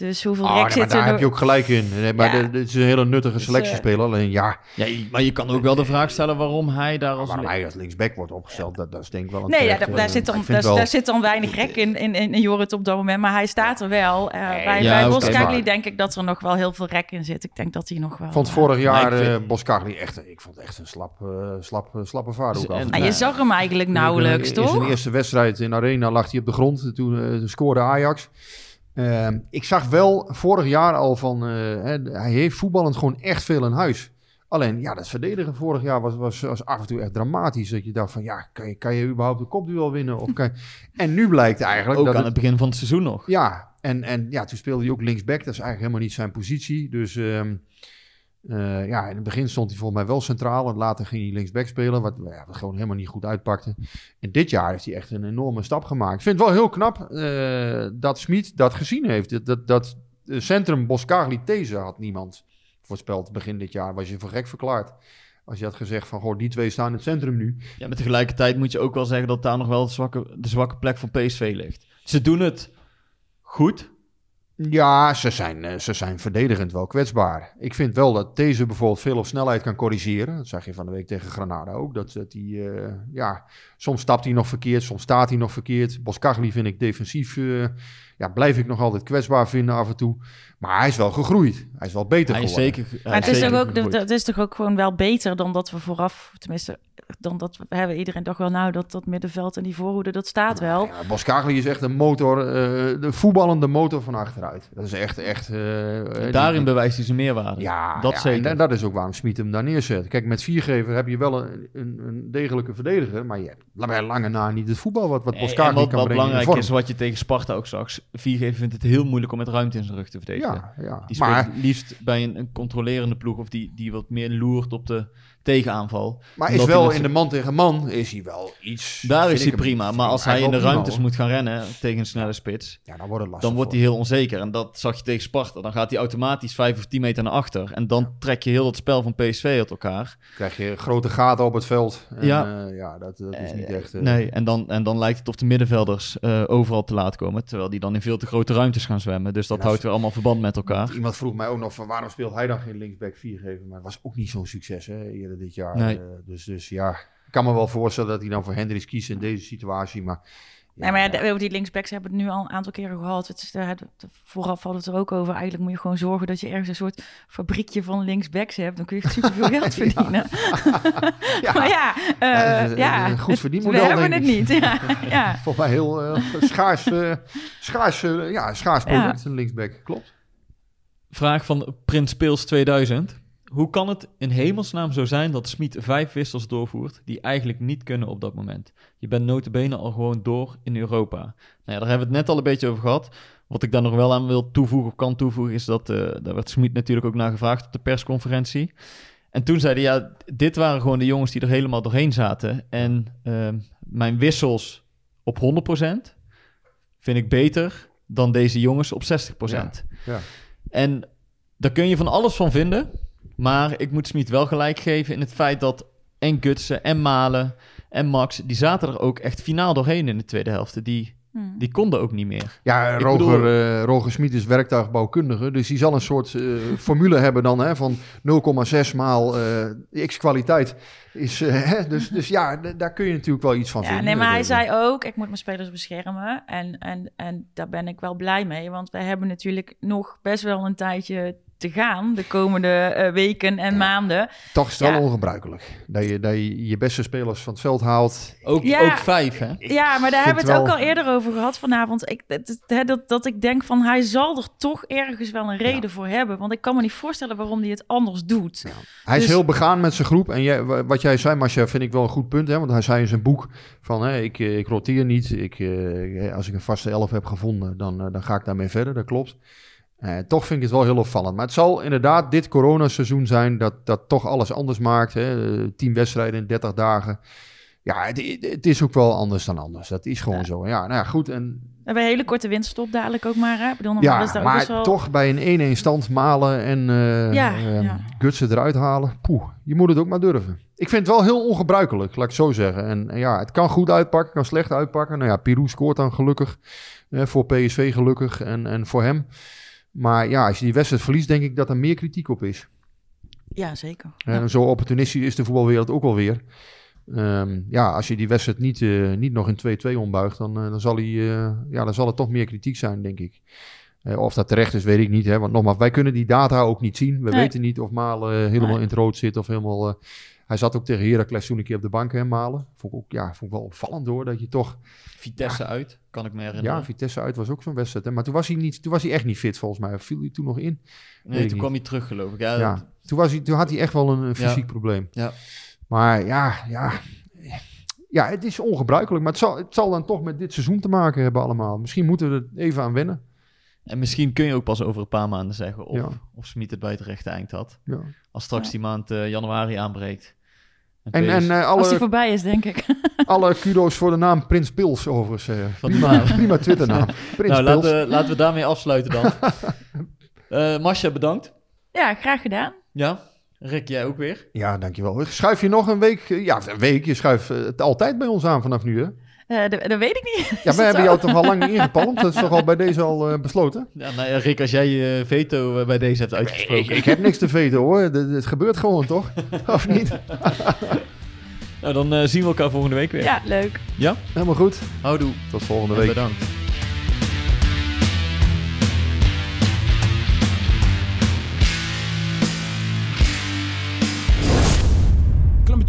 Dus hoeveel Ah, rek nee, maar zit er daar heb je ook gelijk in. Nee, maar Ja. dit is een hele nuttige Dus, selectiespeler. Alleen ja, Ja, maar je kan ook wel de vraag stellen waarom hij daar als... waarom hij als linksback wordt opgesteld, dat, dat is denk ik wel een Nee, ja, daar, daar, zit dan, daar, wel- daar zit dan weinig rek in, in, in, in Jorrit op dat moment. Maar hij staat er wel. Eh, bij ja, bij Boskagli maar- denk ik dat er nog wel heel veel rek in zit. Ik denk dat hij nog wel... Vond eh, vorig jaar vind- eh Boskagli echt, ik vond echt een slap, eh, slap, eh, slappe vader ook En- af. je zag hem eigenlijk nauwelijks, in, In zijn toch? eerste wedstrijd in Arena lag hij op de grond. Toen eh, scoorde Ajax. Ehm, ik zag wel vorig jaar al van... eh, hij heeft voetballend gewoon echt veel in huis. Alleen, ja, dat verdedigen vorig jaar was, was, was af en toe echt dramatisch. Dat je dacht van, ja, kan je, kan je überhaupt de kopduel winnen? Of kan. En nu blijkt eigenlijk Ook dat aan het- het begin van het seizoen nog. ja, en, en ja, toen speelde hij ook linksback. Dat is eigenlijk helemaal niet zijn positie. Dus ehm, eh, ja, in het begin stond hij volgens mij wel centraal. En later ging hij linksback spelen, wat, ja, wat gewoon helemaal niet goed uitpakte. En dit jaar heeft hij echt een enorme stap gemaakt. Ik vind het wel heel knap eh, dat Smit dat gezien heeft. Dat, dat, dat eh, centrum Boskagli These had niemand voorspeld begin dit jaar. Was je voor gek verklaard. Als je had gezegd van, goh, die twee staan in het centrum nu. Ja, maar tegelijkertijd moet je ook wel zeggen dat daar nog wel de zwakke, de zwakke plek van PSV ligt. Ze doen het goed. Ja, ze zijn, eh, ze zijn verdedigend wel kwetsbaar. Ik vind wel dat deze bijvoorbeeld veel op snelheid kan corrigeren. Dat zag je van de week tegen Granada ook. Dat, dat die, eh, ja, soms stapt hij nog verkeerd, soms staat hij nog verkeerd. Boskagli vind ik defensief, eh, ja, blijf ik nog altijd kwetsbaar vinden af en toe. Maar hij is wel gegroeid. Hij is wel beter Hij is geworden. zeker... Maar het is, zeker toch ook, dat is toch ook gewoon wel beter dan dat we vooraf, tenminste, dan dat we hebben iedereen dacht wel, nou, dat, dat middenveld en die voorhoede, dat staat wel. Ja, Boskagli is echt een motor, eh, de voetballende motor van achteruit. Dat is echt, echt... eh, Daarin die- bewijst hij zijn meerwaarde. Ja, dat ja, zeker. En, en dat is ook waarom Smit hem daar neerzet. Kijk, met viergever heb je wel een, een, een degelijke verdediger, maar je hebt bij lange na niet het voetbal wat, wat Boskagli wat, kan wat brengen in belangrijk is, wat je tegen Sparta ook zag. Viergever vindt het heel moeilijk om met ruimte in zijn rug te verdedigen. Ja, ja. Die speelt Maar, liefst bij een, een controlerende ploeg of die, die wat meer loert op de tegenaanval. maar is wel in de man tegen man is hij wel iets... Daar is hij prima, maar als hij in de ruimtes moet gaan rennen tegen een snelle spits. Ja, dan wordt het lastig dan wordt hij heel onzeker. En dat zag je tegen Sparta. Dan gaat hij automatisch 5 of 10 meter naar achter. En dan trek je heel het spel van PSV uit elkaar. krijg je grote gaten op het veld. En, Ja. ja. ja, dat, dat is niet Eh, echt... eh, Nee, en dan, en dan lijkt het of de middenvelders eh, overal te laat komen. Terwijl die dan in veel te grote ruimtes gaan zwemmen. Dus dat houdt weer allemaal verband met elkaar. Iemand vroeg mij ook nog van waarom speelt hij dan geen linksback viergever? Maar het was ook niet zo'n succes hè, dit jaar. Nee. Eh, dus, dus ja, ik kan me wel voorstellen dat hij dan voor Hendricks kiest in deze situatie. Maar, ja, nee, maar ja, die linksbacks hebben het nu al een aantal keren gehad. Het is, daar had- vooraf we het er ook over. Eigenlijk moet je gewoon zorgen dat je ergens een soort fabriekje van linksbacks hebt. Dan kun je superveel geld verdienen. Ja. maar ja, eh, Ja, een- goed het- verdienmodel, We hebben het niet. Ja, ja. Volgens mij heel eh, schaars, eh, schaars, ja, schaars Ja. product, een linksback. Klopt. Vraag van Prins Peels 2000. Hoe kan het in hemelsnaam zo zijn dat Smit vijf wissels doorvoert die eigenlijk niet kunnen op dat moment? Je bent notabene al gewoon door in Europa. Nou ja, daar hebben we het net al een beetje over gehad. Wat ik daar nog wel aan wil toevoegen of kan toevoegen is dat, eh daar werd Smit natuurlijk ook naar gevraagd op de persconferentie. En toen zeiden ja, dit waren gewoon de jongens die er helemaal doorheen zaten. En ehm, mijn wissels op 100% vind ik beter dan deze jongens op 60%. Ja. En daar kun je van alles van vinden. Maar ik moet Smit wel gelijk geven in het feit dat en Gutsen en Malen en Max... die zaten er ook echt finaal doorheen in de tweede helft. Die Hmm. Die konden ook niet meer. Ja, Ik Roger, bedoel- eh, Roger Smit is werktuigbouwkundige. Dus die zal een soort eh, formule hebben dan hè, van 0,6 maal eh, x kwaliteit. Is, hè, dus, dus ja, daar kun je natuurlijk wel iets van Ja, vinden. nee, maar hij zei ook, ik moet mijn spelers beschermen. En, en, en daar ben ik wel blij mee. Want we hebben natuurlijk nog best wel een tijdje te gaan. De komende eh, weken en maanden. Toch is het wel ongebruikelijk. Dat je, dat je je beste spelers van het veld haalt. Ook, Ja. ook vijf, hè? Ja, maar daar hebben we het ook al eerder over gehad vanavond. Ik, dat, dat- dat, ik denk van, hij zal er toch ergens wel een reden voor hebben. Want ik kan me niet voorstellen waarom hij het anders doet. Hij is Dus- heel begaan met zijn groep. En jij, wa- wat jij zei, Marcia, vind ik wel een goed punt. Hè? Want hij zei in zijn boek van, hè, ik, eh, ik roteer niet. Ik, eh, als ik een vaste elf heb gevonden, dan, dan ga ik daarmee verder. Dat klopt. Eh, toch vind ik het wel heel opvallend. Maar het zal inderdaad dit coronaseizoen zijn dat, dat toch alles anders maakt. Hè? Eh, Tien wedstrijden in 30 dagen. Ja, het, het is ook wel anders dan anders. Dat is gewoon zo. Ja, nou ja, goed. En We hebben een hele korte winststop dadelijk ook maar. Hè? Ik bedoel, normaal is ja, maar wel... toch bij een 1-1 stand malen en Ja, ja. gutsen eruit halen. Poeh, je moet het ook maar durven. Ik vind het wel heel ongebruikelijk, laat ik zo zeggen. En, en ja, het kan goed uitpakken, kan slecht uitpakken. Nou ja, Pirou scoort dan gelukkig. voor PSV gelukkig en, en voor hem. Maar ja, als je die wedstrijd verliest, denk ik dat er meer kritiek op is. Ja, zeker. En zo opportunistisch is de voetbalwereld ook alweer. Ehm ja, als je die wedstrijd niet, eh, niet nog in 2-2 ombuigt, dan, eh, dan, zal hij, eh, ja, dan zal er toch meer kritiek zijn, denk ik. Of dat terecht is, weet ik niet. Hè? Want nogmaals, wij kunnen die data ook niet zien. We Nee. weten niet of Malen helemaal Nee. in het rood zit of helemaal... hij zat ook tegen Heracles toen een keer op de bank, Malen. Vond ik, ook, ja, vond ik wel opvallend hoor, dat je toch... Vitesse uit, kan ik me herinneren. Ja, Vitesse uit was ook zo'n wedstrijd. Hè? Maar toen was, hij niet, toen was hij echt niet fit, volgens mij. Of viel hij toen nog in? nee, toen niet. kwam hij terug, geloof ik. Ja, Ja, dat- toen, was hij, toen had hij echt wel een, een Ja. fysiek probleem. Ja. Maar ja, ja, ja, het is ongebruikelijk. Maar het zal, het zal dan toch met dit seizoen te maken hebben allemaal. Misschien moeten we er even aan wennen. En misschien kun je ook pas over een paar maanden zeggen of, Ja. of Smit het bij het rechte eind had. Ja. Als straks Ja. die maand eh, januari aanbreekt. En, en eh, Als die alle, voorbij is, denk ik. alle kudo's voor de naam Prins Pils overigens. die prima, naam. prima Twitternaam. Prins nou, Pils. laten, we- laten we daarmee afsluiten dan. Eh Masha, bedankt. Ja, graag gedaan. Ja, Rick, jij ook weer. Ja, dankjewel. Schuif je nog een week? Ja, een week. Je schuift het altijd bij ons aan vanaf nu, hè? Eh, dat, dat weet ik niet. Ja, we hebben zo? jou toch al lang niet ingepalmd? Dat is toch al bij deze al eh, besloten? Ja, nou ja, Rick, als jij je veto eh, bij deze hebt uitgesproken. Ik, ik heb niks te veten, hoor. Het, gebeurt gewoon, toch? Of niet? Nou, dan zien we elkaar volgende week weer. Ja, leuk. Ja? Helemaal goed. Houdoe. Tot volgende En week. bedankt.